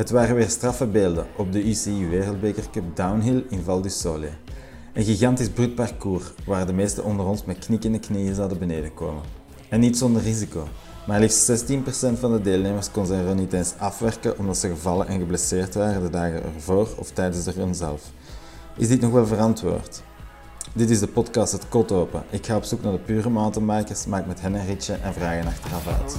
Het waren weer straffe beelden op de UCI Wereldbeker Cup Downhill in Val du Sole. Een gigantisch bruut parcours waar de meesten onder ons met knikkende knieën zouden beneden komen. En niet zonder risico. Maar liefst 16% van de deelnemers kon zijn run niet eens afwerken omdat ze gevallen en geblesseerd waren de dagen ervoor of tijdens de run zelf. Is dit nog wel verantwoord? Dit is de podcast Het Kot Open. Ik ga op zoek naar de pure mountainbikers, maak met hen een ritje en vragen achteraf uit.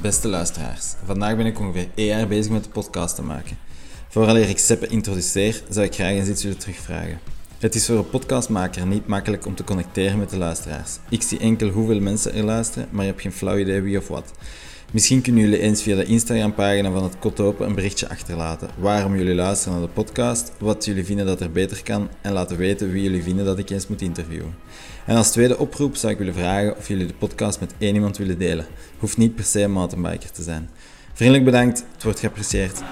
Beste luisteraars, vandaag ben ik ongeveer één jaar bezig met de podcast te maken. Vooraleer ik Seppe introduceer, zou ik graag eens iets willen terugvragen. Het is voor een podcastmaker niet makkelijk om te connecteren met de luisteraars. Ik zie enkel hoeveel mensen er luisteren, maar je hebt geen flauw idee wie of wat. Misschien kunnen jullie eens via de Instagram-pagina van het Kot Open een berichtje achterlaten. Waarom jullie luisteren naar de podcast, wat jullie vinden dat er beter kan en laten weten wie jullie vinden dat ik eens moet interviewen. En als tweede oproep zou ik willen vragen of jullie de podcast met één iemand willen delen. Hoeft niet per se een mountainbiker te zijn. Vriendelijk bedankt, het wordt geapprecieerd.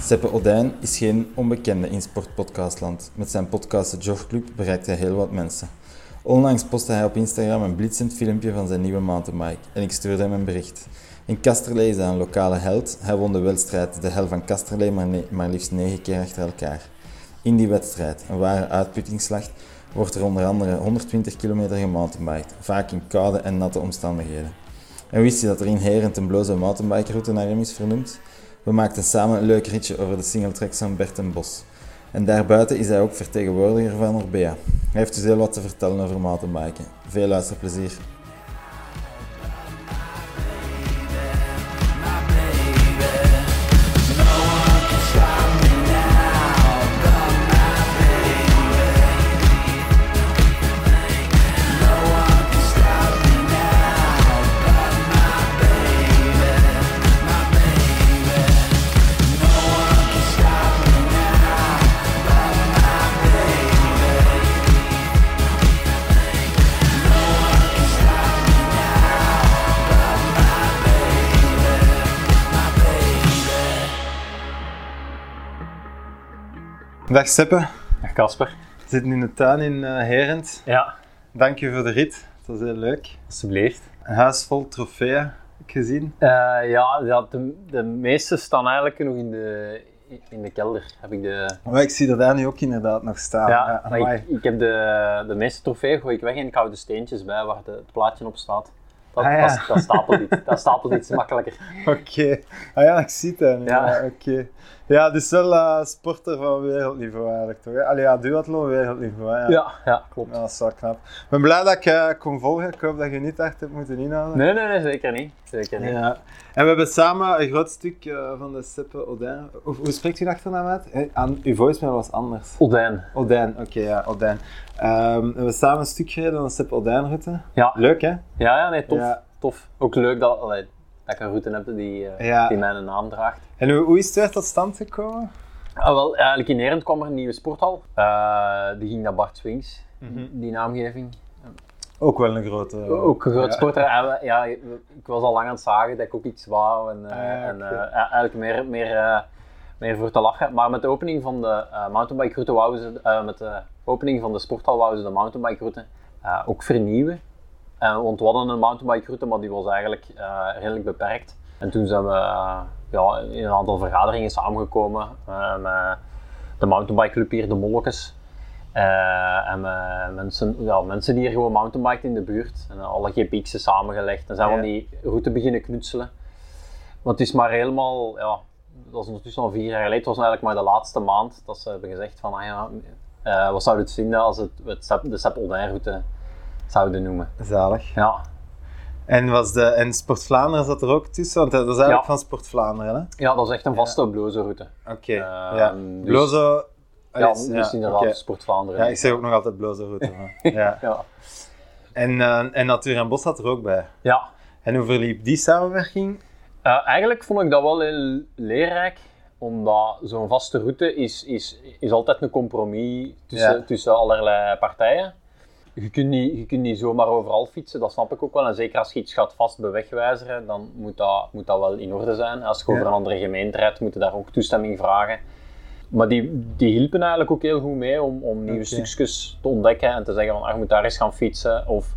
Seppe Odijn is geen onbekende in sportpodcastland. Met zijn podcast The Jog Club bereikt hij heel wat mensen. Onlangs postte hij op Instagram een blitsend filmpje van zijn nieuwe mountainbike en ik stuurde hem een bericht. In Kasterlee is hij een lokale held. Hij won de wedstrijd de hel van Kasterlee maar, maar liefst negen keer achter elkaar. In die wedstrijd, een ware uitputtingsslag, wordt er onder andere 120 kilometer gemountainbiked, vaak in koude en natte omstandigheden. En wist je dat er in Herent een bloze mountainbikeroute naar hem is vernoemd? We maakten samen een leuk ritje over de singletracks van Bert Bos. En daarbuiten is hij ook vertegenwoordiger van Orbea. Hij heeft dus heel wat te vertellen over mountainbiken. Veel luisterplezier. Dag Seppe, Dag Casper. we zitten in de tuin in uh, Herent. Ja, Dank je voor de rit, het was heel leuk. alsjeblieft. Een huis vol trofeeën, heb ik gezien. Eh, ja, ja de, de meeste staan eigenlijk nog in de, in de kelder. Heb ik de, Maar ik zie dat daar nu ook inderdaad nog staan. ja, amai. ik, ik heb de, de meeste trofeeën gooi ik weg en ik hou de steentjes bij waar de, het plaatje op staat. Dat, Ah, ja. dat, dat stapelt iets, dat stapelt iets makkelijker. Oké, ah ja, ik zie het. hè. Ja, Ja. oké. Ja, dus wel eh, sporter van wereldniveau eigenlijk toch? Hè? Allee, ja, duathlon wereldniveau. Hè? Ja. Ja, ja klopt. Ja, dat is wel knap. Ik ben blij dat ik eh, kon volgen. Ik hoop dat je niet echt hebt moeten inhalen. Nee, nee, nee, zeker niet. Zeker niet. Ja. En we hebben samen een groot stuk eh, van de Seppe Odijn. Hoe, hoe spreekt u achternaam uit? Aan, uw voicemail was anders. Oldijn. Odijn, oké, ja, Odijn. Ehm, we hebben samen een stuk gereden aan de Odijn-route. Ja. Leuk, hè? Ja, ja, nee, tof. Ja. tof. Ook leuk dat, allee, dat ik een route heb die, eh, Ja. die mijn naam draagt. En hoe, hoe is het weer tot stand gekomen? Ah, wel, eigenlijk in Herent kwam er een nieuwe sporthal. Eh, die ging naar Bart Swings, Mhm. die naamgeving. Ook wel een grote... Ook een groot ja. sporter. En we- ja, ik was al lang aan het zagen dat ik ook iets wou. En, eh, Ah, ja, en eh, eigenlijk meer, meer, eh, meer voor te lachen. Maar met de opening van de eh mountainbike route wouden ze, eh, met de opening van de sporthal wouden ze de mountainbike route eh, ook vernieuwen. Want we hadden een mountainbike route, maar die was eigenlijk eh, redelijk beperkt. En toen zijn we eh, ja, in een aantal vergaderingen samengekomen met de mountainbike club hier, de Mollekes. Eh, en met mensen, ja, mensen die hier gewoon mountainbikten in de buurt. En alle GPX'en samengelegd. En zijn we Ja. die route beginnen knutselen. Want het is maar helemaal, ja, dat is ondertussen al vier jaar geleden. Het was eigenlijk maar de laatste maand dat ze hebben gezegd van, ah ja, eh, wat zou je het vinden als het, het de Sepp route zouden noemen. Zalig. Ja. En, was de, en Sport Vlaanderen zat er ook tussen? Want dat is eigenlijk Ja. van Sport Vlaanderen, hè? Ja, dat is echt een vaste bloze-route. Oké, Ehm, ja. dus- Blozo... Ja, dus inderdaad. Sport Vlaanderen. Ja, ik zeg ook nog altijd bloze route. maar- ja. Ja. En, eh, en Natuur en Bos zat er ook bij. ja. En hoe verliep die samenwerking? Eh, eigenlijk vond ik dat wel heel leerrijk, omdat zo'n vaste route is, is, is altijd een compromis tussen, Ja. tussen allerlei partijen. Je kunt, niet, je kunt niet zomaar overal fietsen, dat snap ik ook wel. En zeker als je iets gaat vast bewegwijzeren, dan moet dat, moet dat wel in orde zijn. Als je over Ja. een andere gemeente rijdt, moet je daar ook toestemming vragen. Maar die, die hielpen eigenlijk ook heel goed mee om, om nieuwe stukjes te ontdekken en te zeggen van, ah, je moet daar eens gaan fietsen. Of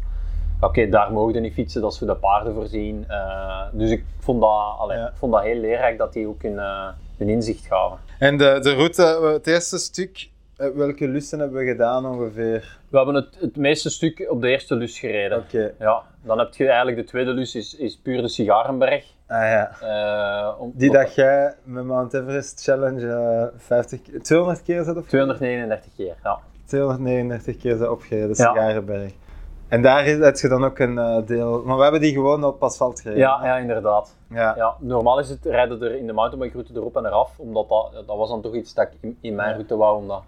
oké, daar mogen je niet fietsen, dat is voor de paarden voorzien. Eh, dus ik vond, dat, allee, Ja. ik vond dat heel leerrijk dat die ook eh, een inzicht gaven. En de, de route, eh, het eerste stuk, eh, welke lussen hebben we gedaan ongeveer? We hebben het, het meeste stuk op de eerste lus gereden. Oké. Ja, dan heb je eigenlijk de tweede lus, is, is puur de Sigarenberg. Ah ja. Eh, om- Die dat jij met Mount Everest Challenge eh 50, keer- 200 keer zat op 239 keer, ja. 239 keer zijn opgereden, Ja. En daar heb je dan ook een eh, deel... Maar we hebben die gewoon op asfalt gereden. Ja, ja inderdaad. ja. Ja, normaal is het rijden er in de mountainbikeroute erop en eraf, omdat dat, dat was dan toch iets dat ik in, in mijn route wou. Omdat,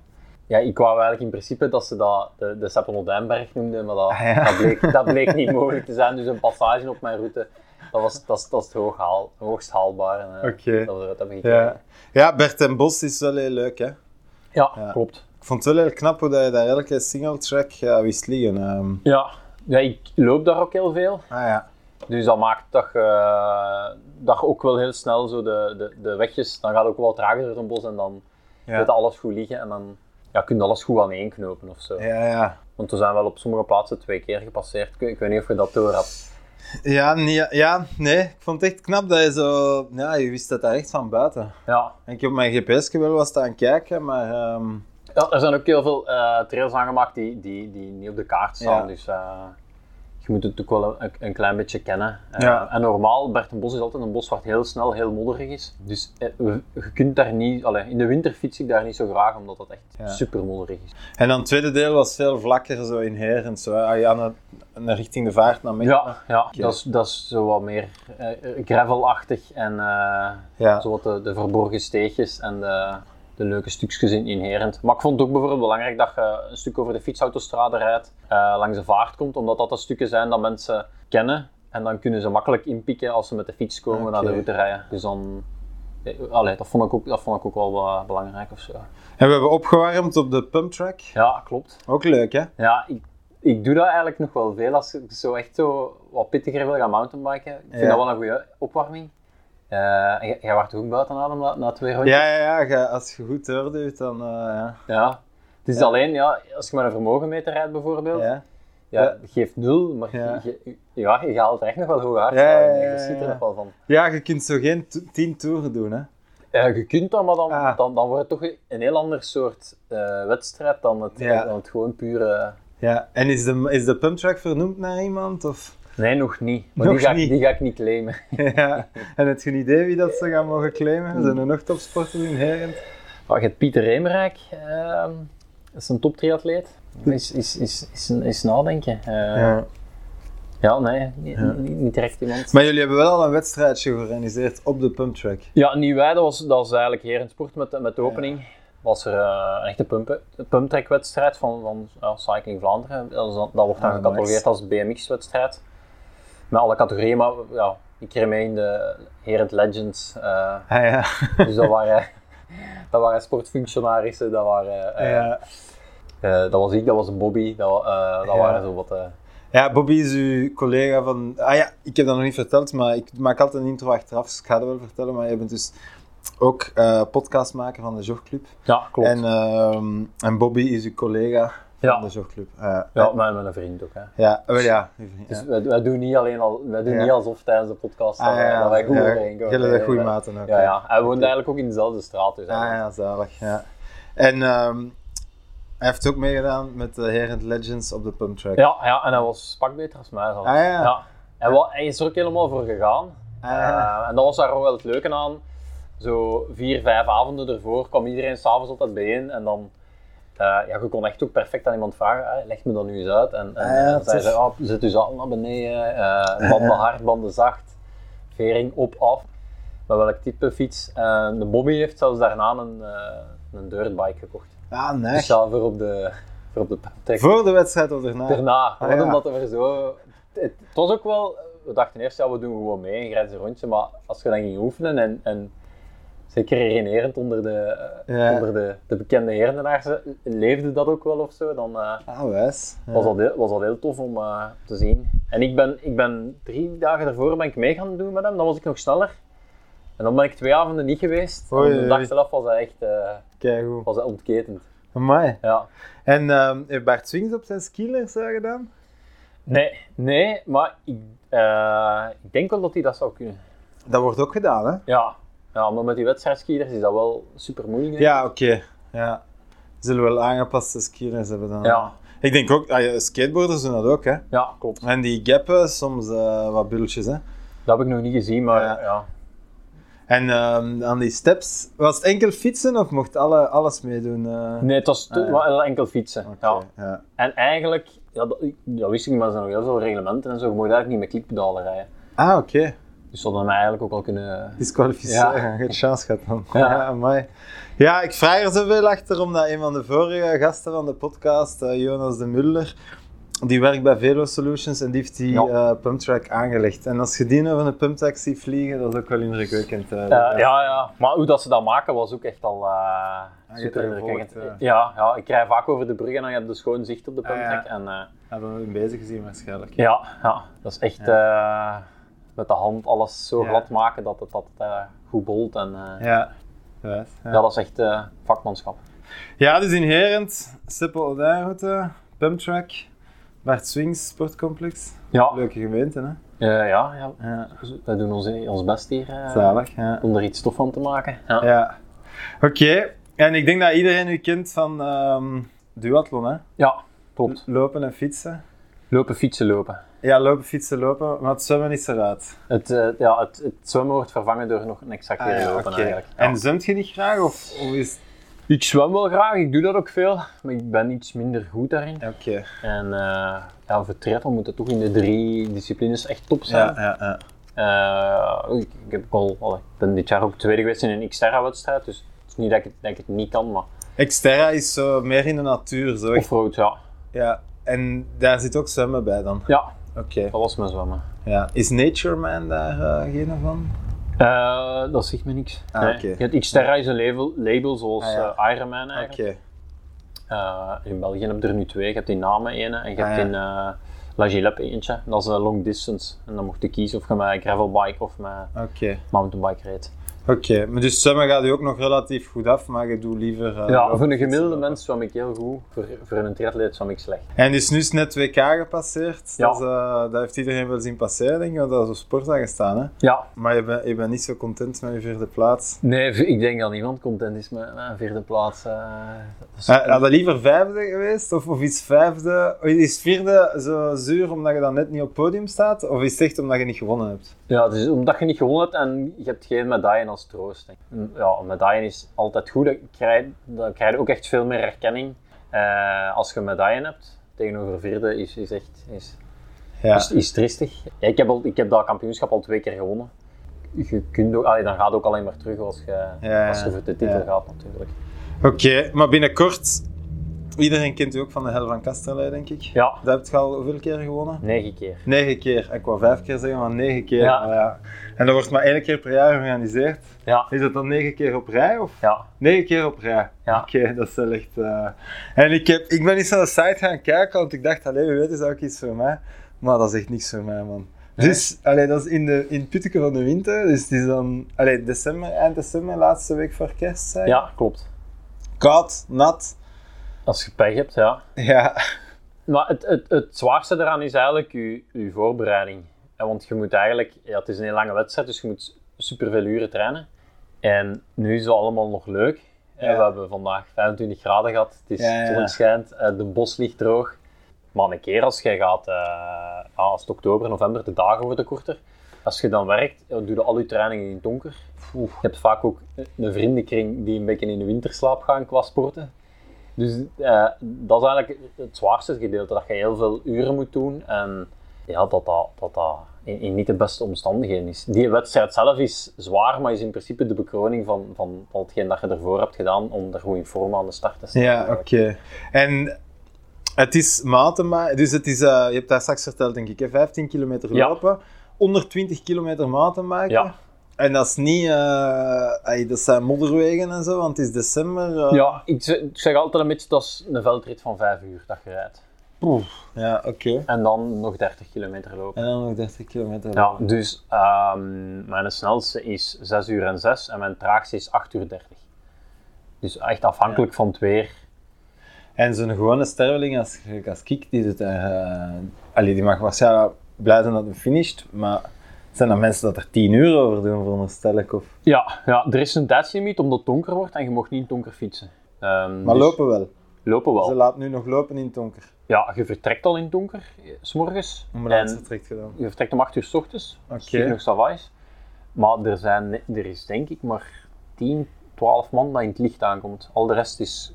ja, ik wou eigenlijk in principe dat ze dat de, de Seppelnodijnberg noemden, maar dat, Ah, ja. dat, bleek, dat bleek niet mogelijk te zijn. Dus een passage op mijn route, dat, was, dat, dat is het hoog haal, hoogst haalbaar. Eh, Oké. Dat we dat hebben gekregen. Ja. ja, Bert en Bos is wel heel leuk, hè. Ja, Ja. klopt. Ik vond het wel heel knap hoe dat je daar elke single track wist liggen. ehm. Ja. ja, ik loop daar ook heel veel. Ah ja. Dus dat maakt dat je, dat je ook wel heel snel zo de, de, de wegjes, dan gaat het ook wel trager door een bos en dan Ja. weet alles goed liggen en dan ja, kun je alles goed aan één knopen of zo. Ja, ja. Want we zijn wel op sommige plaatsen twee keer gepasseerd. Ik, weet niet of je dat door had. Ja, nee, ja, nee, ik vond het echt knap dat je zo... Ja, je wist dat daar echt van buiten. Ja. En ik heb op mijn gps wel was staan kijken, maar... ehm, ja, er zijn ook heel veel eh, trails aangemaakt die, die, die niet op de kaart staan. Ja. Dus eh, je moet het ook wel een, een klein beetje kennen. Eh, Ja. En normaal, Bertenbos is altijd een bos waar het heel snel heel modderig is. Dus je kunt daar niet... Allee, in de winter fiets ik daar niet zo graag, omdat het echt Ja. super modderig is. En dan het tweede deel was veel vlakker, zo inherent. Zo, ah, ja, naar, naar richting de vaart, naar Mechelen. Ja, ja dat, is, dat is zo wat meer gravelachtig en zo wat de, de verborgen steegjes en de, de leuke stukjes in inherent. Maar ik vond het ook bijvoorbeeld belangrijk dat je een stuk over de fietsautostrade rijdt, eh, langs de vaart komt, omdat dat de stukken zijn dat mensen kennen en dan kunnen ze makkelijk inpikken als ze met de fiets komen naar de route rijden. Dus dan, eh, allee, dat, vond ik ook, dat vond ik ook wel eh, belangrijk of zo. En we hebben opgewarmd op de pumptrack. Ja, klopt. Ook leuk, hè? Ja, ik, ik doe dat eigenlijk nog wel veel als ik zo echt zo wat pittiger wil gaan mountainbiken. Ik vind Ja. dat wel een goede opwarming. Eh, jij- wordt ook buiten adem na, na twee rondjes? Ja, ja, ja. als je goed doorduwt, dan... eh, ja. Ja. Het is Ja. alleen, ja, als je met een vermogenmeter rijdt bijvoorbeeld, ja. Ja. geeft nul, maar Ja. je, je- ja, je haalt echt nog wel hoog uit. Ja, ja, Je ja, ziet er nog wel van. ja, je kunt zo geen tien toeren doen, hè? Ja, je kunt dat, maar dan, Ah. dan, dan wordt het toch een heel ander soort eh, wedstrijd dan het, Ja. dan het gewoon pure... Ja. En is de, is de pumptrack vernoemd naar iemand? Of? Nee, nog niet. Maar Nog die, ga ik, niet. die ga ik niet claimen. ja. En heb je een idee wie dat ze gaan mogen claimen? Zijn er nog topsporters inherent? Oh, je hebt Pieter Remerijk, ehm, dat is een toptriatleet. Is, is, is, is, is nadenken. Eh, ja. nee, niet, niet, niet direct iemand. Maar jullie hebben wel al een wedstrijdje georganiseerd op de pumptrack. Ja, Nieuwij, dat was, dat was eigenlijk herensport met, met de opening. Was er eh, een echte pump, pumptrack-wedstrijd van, van ja, Cycling Vlaanderen. Dat, is dat wordt dan Ah, gecatalogeerd nice. als BMX-wedstrijd. Met alle categorieën, maar ja, ik in de Herent Legends. eh, Ah ja. dus dat waren, dat waren sportfunctionarissen, dat waren... eh, ja. Eh, dat was ik, dat was Bobby, dat, dat waren zo wat... Ja, Bobby is uw collega van... Ah ja, ik heb dat nog niet verteld, maar ik maak altijd een intro achteraf, dus ik ga dat wel vertellen. Maar je bent dus ook eh, podcastmaker van de Jogclub. ja, klopt. En, ehm, en Bobby is uw collega van Ja. de Jogclub. Uh, ja, met, met een vriend ook. Hè. ja, wel ja. Dus wij, wij doen niet alleen al, wij doen niet alsof tijdens de podcast dat, Ah, ja, dat wij goed ja, overeenkomen. Jullie zijn goede maten ook. Ja, ja. Hij woont eigenlijk ook in dezelfde straat. Dus Ah ja, zalig. Ja. En ehm, hij heeft ook meegedaan met de Herent Legends op de pumptrack. ja, ja, en hij was pak beter als mij zelfs. Ah, ja. Hij, wa- hij is er ook helemaal voor gegaan. Ah. Eh, en dat was daar ook wel het leuke aan. Zo vier, vijf avonden ervoor kwam iedereen s'avonds altijd bijeen en dan eh, ja, je kon echt ook perfect aan iemand vragen, ah, leg me dat nu eens uit. En, en Ah, ja, dan zei oh, zet u zadel naar beneden, eh, banden hard, banden zacht, vering op, af. Met welk type fiets. Eh, de Bobby heeft zelfs daarna een, eh een dirtbike gekocht. Ah, nee. Speciaal voor op de, voor op de trek. Voor de wedstrijd of daarna? Daarna, Ah, ja. omdat er zo... Het, het was ook wel... We dachten eerst, ja, we doen gewoon mee, een grijze rondje. Maar als je dan ging oefenen en... en zeker regenerend onder de, eh, Ja. onder de, de bekende herendenaars, leefde dat ook wel of zo. Dan eh, Ah, wijs. Ja. was, dat heel, was dat heel tof om eh, te zien. En ik ben, ik ben drie dagen daarvoor ben ik mee gaan doen met hem, dan was ik nog sneller. En dan ben ik twee avonden niet geweest. Oei, de dag zelf was hij echt Keigoed. was hij ontketend. Amai. Ja. En ehm, heeft Bart Swings op zijn skilers eh, gedaan? Nee, nee, maar ik, ik denk wel dat hij dat zou kunnen. Dat wordt ook gedaan, hè? Ja, ja maar met die wedstrijdskiers is dat wel super moeilijk. Ja, oké. Ja. Zullen wel aangepaste skilers hebben dan. Ja. Ik denk ook, ah, skateboarders doen dat ook, hè? ja, klopt. En die gappen, soms eh, wat bultjes, hè? Dat heb ik nog niet gezien, maar Ja. ja. En ehm, aan die steps, was het enkel fietsen of mocht alle, alles meedoen? eh? Nee, het was Ah, ja. enkel fietsen. Ja. ja. En eigenlijk, ja, dat, dat wist ik niet, maar er zijn nog heel veel reglementen en zo. Je mag eigenlijk niet met klikpedalen rijden. Ah, oké. Dus dat hadden mij eigenlijk ook al kunnen... Disqualificeren, Ja. geen chance gehad dan. Ja. Ja, amai. ja, ik vraag er zoveel achter omdat een van de vorige gasten van de podcast, eh, Jonas de Mulder, die werkt bij Velo Solutions en die heeft die Ja. eh, pumptrack aangelegd. En als je die over een pumptrack ziet vliegen, dat is ook wel indrukwekkend. eh. Eh, ja, ja. Maar hoe dat ze dat maken was ook echt al eh hebt super indrukwekkend. Ja, ja, ik rij vaak over de brug en dan heb je schoon zicht op de Ah, ja. pumptrack. En, eh, Hebben we hem bezig gezien waarschijnlijk. Ja, ja, dat is echt eh, met de hand alles zo glad maken dat het, dat eh, goed bolt. En, eh, ja. Ja. Dat is echt eh, vakmanschap. Ja, dus in Herent, Sippel Odijnroute, pumptrack, Bart Swings Sportcomplex. Ja, Leuke gemeente, hè? Ja, ja. Ja. wij doen ons, ons best hier eh, Zalig, ja. om er iets tof van te maken. Ja. Ja. Oké, en ik denk dat iedereen u kent van ehm duathlon, hè? ja, klopt. Lopen en fietsen. Lopen, fietsen, lopen. Ja, lopen, fietsen, lopen, maar het zwemmen is eruit. Het, eh, ja, het, het zwemmen wordt vervangen door nog een keer Ah, ja, lopen eigenlijk. Ja. En zwemt je niet graag, of, of is... Ik zwem wel graag, ik doe dat ook veel, maar ik ben iets minder goed daarin. Oké. En eh ja, voor triathlon moet het toch in de drie disciplines echt top zijn. Ja, ja, ja. Eh, ik, ik heb al, ik ben dit jaar ook tweede geweest in een Xterra-wedstrijd, dus het is niet dat ik, het- dat ik het niet kan, maar Xterra is zo meer in de natuur, zo. echt- offroad, ja. Ja, en daar zit ook zwemmen bij dan. Ja, Oké. dat was mijn zwemmen. Ja. Is Nature Man daar eh, geen van? Eh, dat zegt me niks. Ah, nee. oké. Je hebt Xterra is een label, label zoals Ah, ja. eh, Ironman Oké. eigenlijk. Eh, in België heb je er nu twee. Je hebt in Namen ene en je Ah, hebt ja. in eh La Gilep eentje. Dat is een long distance. En dan mocht je kiezen of je met gravelbike of met Oké. mountainbike rijdt. Oké, maar dus zwemmen gaat u ook nog relatief goed af, maar je doet liever... eh, ja, voor een gemiddelde mens zwem ik heel goed. Voor, voor een triatleet zwem ik slecht. En dus nu is net WK gepasseerd. Ja. Dat, is, eh, dat heeft iedereen wel zien passeren, denk ik, want dat is op sport gestaan. Hè? Ja, Maar je bent, je bent niet zo content met je vierde plaats. nee, ik denk dat niemand content is met, een vierde plaats. eh. dat is- Uh, had je liever vijfde geweest? Of, of is vijfde... Is vierde zo zuur omdat je dan net niet op het podium staat? Of is het echt omdat je niet gewonnen hebt? Ja, het is omdat je niet gewonnen hebt en je hebt geen medaille als troost. Ja, een medaille is altijd goed. Dan krijg, dan krijg je ook echt veel meer erkenning eh, als je een medaille hebt. Tegenover vierde is, is echt is, Ja. is, is tristig. Ja, ik, heb al, ik heb dat kampioenschap al twee keer gewonnen. Je kunt ook, allee, dan gaat het ook alleen maar terug als je, Ja, als je voor de titel gaat natuurlijk. Oké, maar binnenkort... Iedereen kent u ook van de Hel van Kasterlee, denk ik. Ja, Dat heb je al hoeveel keer gewonnen? negen keer. Negen keer. Ik wou vijf keer zeggen, maar negen keer. Ja. Ja. En dat wordt maar één keer per jaar georganiseerd. Ja, Is dat dan negen keer op rij? Of? ja. Negen keer op rij. Ja. Oké, dat is wel echt. eh, En ik, heb, ik ben eens naar de site gaan kijken, want ik dacht, allee, wie weet is dat ook iets voor mij. Maar dat is echt niks voor mij, man. Dus, allee, dat is in, de, in het van de winter. Dus het is dan, allee, december, eind december, laatste week voor kerst. Zeg. ja klopt. Koud, nat. Als je pech hebt, ja. Ja. Maar het, het, het zwaarste daaraan is eigenlijk je, je voorbereiding. Want je moet eigenlijk, ja, het is een heel lange wedstrijd, dus je moet superveel uren trainen. En nu is het allemaal nog leuk. Ja. We hebben vandaag 25 graden gehad, het is Ja, ja, zon schijnt, eh, de bos ligt droog. Maar een keer als je gaat, eh, als het oktober, november, de dagen worden korter. Als je dan werkt, doe je al je trainingen in het donker. Oeh, je hebt vaak ook een vriendenkring die een beetje in de winterslaap gaan qua sporten. Dus eh, dat is eigenlijk het zwaarste gedeelte, dat je heel veel uren moet doen en ja, dat dat, dat, dat in, in niet de beste omstandigheden is. Die wedstrijd zelf is zwaar, maar is in principe de bekroning van, van al hetgeen dat je ervoor hebt gedaan om er goed in vorm aan de start te staan. Ja, oké. En het is mountainbike, dus het is, eh, je hebt daar straks verteld denk ik, hè, 15 kilometer Ja. lopen, 120 kilometer mountainbiken. Ja. En dat is niet, eh, ey, dat zijn modderwegen en zo, want het is december. eh. Ja, ik zeg, ik zeg altijd een beetje, dat is een veldrit van 5 uur dat je rijdt. Ja, oké. En dan nog 30 kilometer lopen. En dan nog 30 kilometer Ja, lopen. dus ehm, mijn snelste is 6 uur en 6 en mijn traagste is 8 uur 30. Dus echt afhankelijk van het weer. En zo'n gewone sterveling als, als Kik, die, allee, die mag waarschijnlijk blij zijn dat hij finisht, maar zijn er mensen dat er 10 uur over doen, veronderstel ik? Of... Ja, ja, er is een tijdslimiet omdat het donker wordt en je mag niet in het donker fietsen. Ehm, Maar dus lopen wel. Lopen wel. Ze laat nu nog lopen in het donker. Ja, je vertrekt al in het donker, eh, s morgens. Ambulance En vertrekt gedaan. je vertrekt om 8 uur s ochtends. Het nog savais. Maar er, zijn, er is denk ik maar 10, 12 man dat in het licht aankomt. Al de rest is,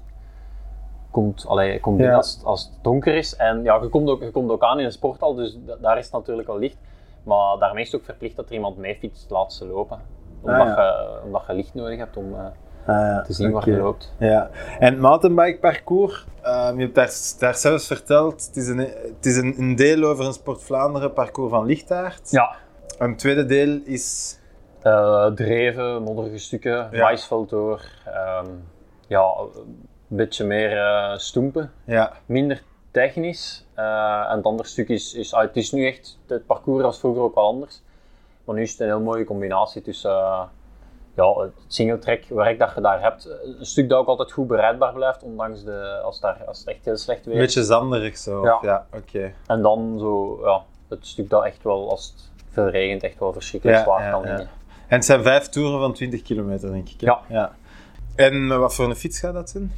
komt, allee, komt Ja. als, het- als het donker is. En ja, je komt ook, je komt ook aan in een sporthal, dus da- daar is het natuurlijk al licht. Maar daarmee is het ook verplicht dat er iemand mee fietst, laat ze lopen. Omdat, Ah, ja. je, omdat je licht nodig hebt om eh, Ah, ja. te zien waar je loopt. Ja. En het mountainbike parcours, ehm, je hebt daar, daar zelfs verteld, het is, een, het is een, een deel over een Sport Vlaanderen parcours van Lichtaard. Ja, En het tweede deel is... Eh, dreven, modderige stukken, Ja. maisveld door. ehm, ja, een beetje meer eh, stoempen. Ja, Minder technisch. Eh, en het andere stuk is, is ah, het is nu echt, het parcours was vroeger ook wel anders. Maar nu is het een heel mooie combinatie tussen eh, ja, het singletrack werk dat je daar hebt. Een stuk dat ook altijd goed bereidbaar blijft, ondanks de, als, daar, als het echt heel slecht weer een is. beetje zanderig zo. Ja. ja oké. En dan zo, ja, het stuk dat echt wel, als het veel regent, echt wel verschrikkelijk Ja, zwaar ja, kan ja. liggen. En het zijn vijf toeren van 20 kilometer, denk ik. hè? Ja. En met wat voor een fiets gaat dat zijn?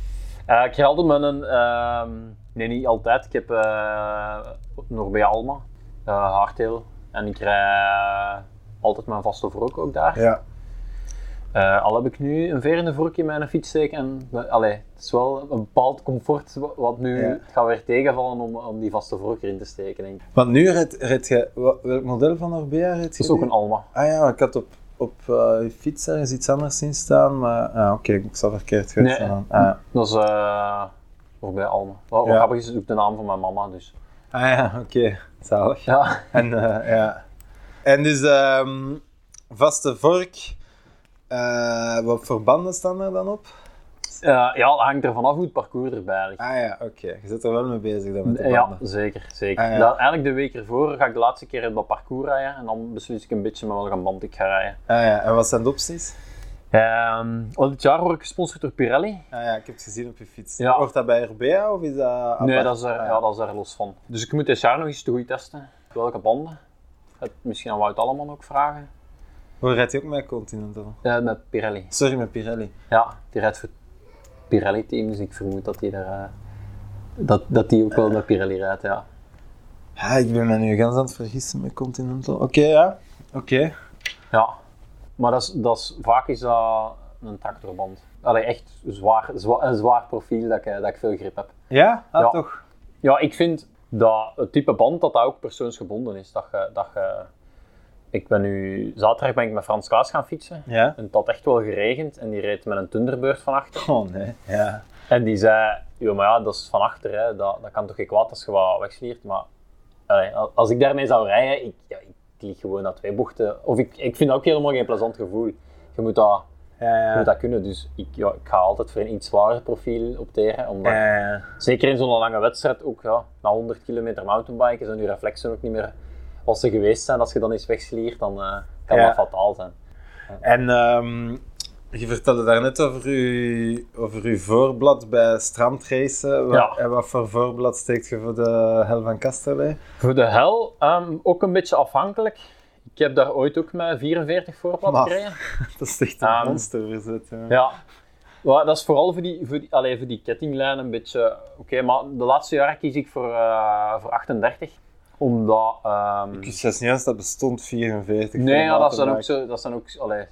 Eh, ik altijd met een, ehm, nee niet altijd, ik heb eh, nog bij Alma, eh hardtail. En ik rijd altijd mijn vaste vork ook daar. Ja. Eh, al heb ik nu een veer in de vork in mijn fiets steken en allee, het is wel een bepaald comfort wa- wat nu, Ja. gaat weer tegenvallen om, om die vaste vork erin te steken denk ik. Want nu red, red je... Welk model van Orbea red je? Het is ook een Alma. Ah ja, ik had op, op eh, je fiets ergens iets anders zien staan, maar... Ah, oké, ik zal verkeerd geweest Nee. Ah, Dat is uh, bij Alma. Wat, Ja. grappig is, is ook de naam van mijn mama dus. ah ja, oké. Zalig. Ja. En, eh, ja. en dus ehm, vaste vork. Eh, wat voor banden staan er dan op? Eh, ja, dat hangt er vanaf hoe het parcours erbij ligt. Ah ja, oké. Je zit er wel mee bezig dan met de Ja, banden. zeker. zeker. Ah, ja. Dat, eigenlijk de week ervoor ga ik de laatste keer het dat parcours rijden en dan beslis ik een beetje met welke band ik ga rijden. Ah ja, en wat zijn de opties? Ehm, al dit jaar word ik gesponsord door Pirelli. Ah ja, ik heb het gezien op je fiets. Ja. Wordt dat bij RBA of is dat apart? Nee, dat is, er, Ah, ja, dat is er los van. Dus ik moet dit jaar nog eens te goed testen. Welke banden? Het misschien aan Wout Alleman ook vragen. Hoe rijdt je ook met Continental? Eh, met Pirelli. Sorry, met Pirelli. Ja, die rijdt voor het Pirelli-team, dus ik vermoed dat hij daar... eh, dat, dat die ook wel met Pirelli rijdt, ja. Ja, ik ben me nu ganz aan het vergissen met Continental. Oké, ja. Oké. Ja, maar dat is, dat is, vaak is dat een tractorband. Allee, echt zwaar, zwa- een zwaar profiel dat ik, eh, dat ik veel grip heb. Ja? Ah, Ja. toch? Ja, ik vind dat het type band dat dat ook persoonsgebonden is. Dat je, dat je, ik ben nu, zaterdag ben ik met Frans Klaas gaan fietsen. Ja. En het had echt wel geregend en die reed met een Thunderbird van achter. Oh nee. Ja. En die zei, maar ja, dat is van achter, hè. Dat, dat kan toch geen kwaad als je wat wegsliert. Maar allee, als ik daarmee zou rijden, ik, ja, ik lieg gewoon naar twee bochten. Of ik, ik vind dat ook helemaal geen plezant gevoel. Je moet dat, Ja, je moet dat kunnen, dus ik, ja, ik ga altijd voor een iets zwaarder profiel opteren. Omdat. Zeker in zo'n lange wedstrijd ook, ja, na 100 kilometer mountainbiken zijn je reflexen ook niet meer wat ze geweest zijn. Als je dan eens wegsliert, dan eh, kan dat fataal zijn. En ehm, je vertelde daarnet over uw, over uw voorblad bij strandracen. Ja. En wat voor voorblad steekt je voor de Hel van Kasterlee? Voor de hel, ehm, ook een beetje afhankelijk. Ik heb daar ooit ook met 44 voorblad gekregen. Dat is echt een Ehm, monsterverzet. Ja. Ja. Ja, dat is vooral voor die, voor die, voor die kettinglijn een beetje... Oké, maar de laatste jaren kies ik voor, eh, voor 38. Omdat... ehm, Ik wist niet eens dat bestond 44. nee, ja, dat zijn ook zo... Dat zijn ook, allee,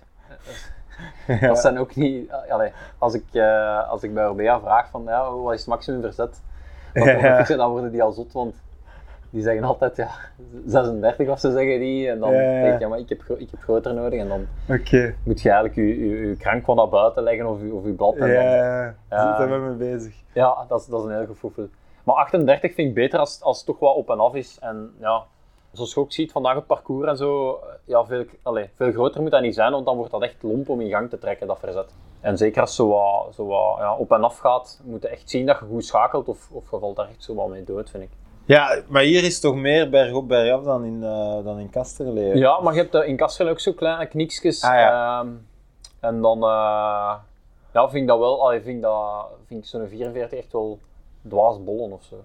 Dat zijn ook niet... allee, als, ik, eh, als ik bij Orbea vraag van, ja, wat is het maximum verzet? Ja, dan worden die al zot, want die zeggen altijd, ja, 36 of zo zeggen die. En dan denk je, ja, maar ik heb, ik heb groter nodig. En dan moet je eigenlijk je, je, je krank van naar buiten leggen of je, of je blad. Ja, dan, ja, Ja. daar ben ik mee bezig. Ja, dat is, dat is een heel gevoel. Maar 38 vind ik beter als, als het toch wat op en af is. En ja, zoals je ook ziet vandaag het parcours en zo, ja, veel, allee, veel groter moet dat niet zijn, want dan wordt dat echt lomp om in gang te trekken, dat verzet. En zeker als zo wat, zo wat ja, op en af gaat, moet je echt zien dat je goed schakelt of, of je valt daar echt zo wat mee dood, vind ik. Ja, maar hier is toch meer bergop, bergaf dan in, eh dan in Kasterlee. Ja, maar je hebt eh, in Kastrel ook zo kleine kniekjes. Ah, ja. ehm, en dan eh, ja, vind ik dat wel, allee, vind ik, dat, vind ik zo'n 44 echt wel dwaasbollen of zo.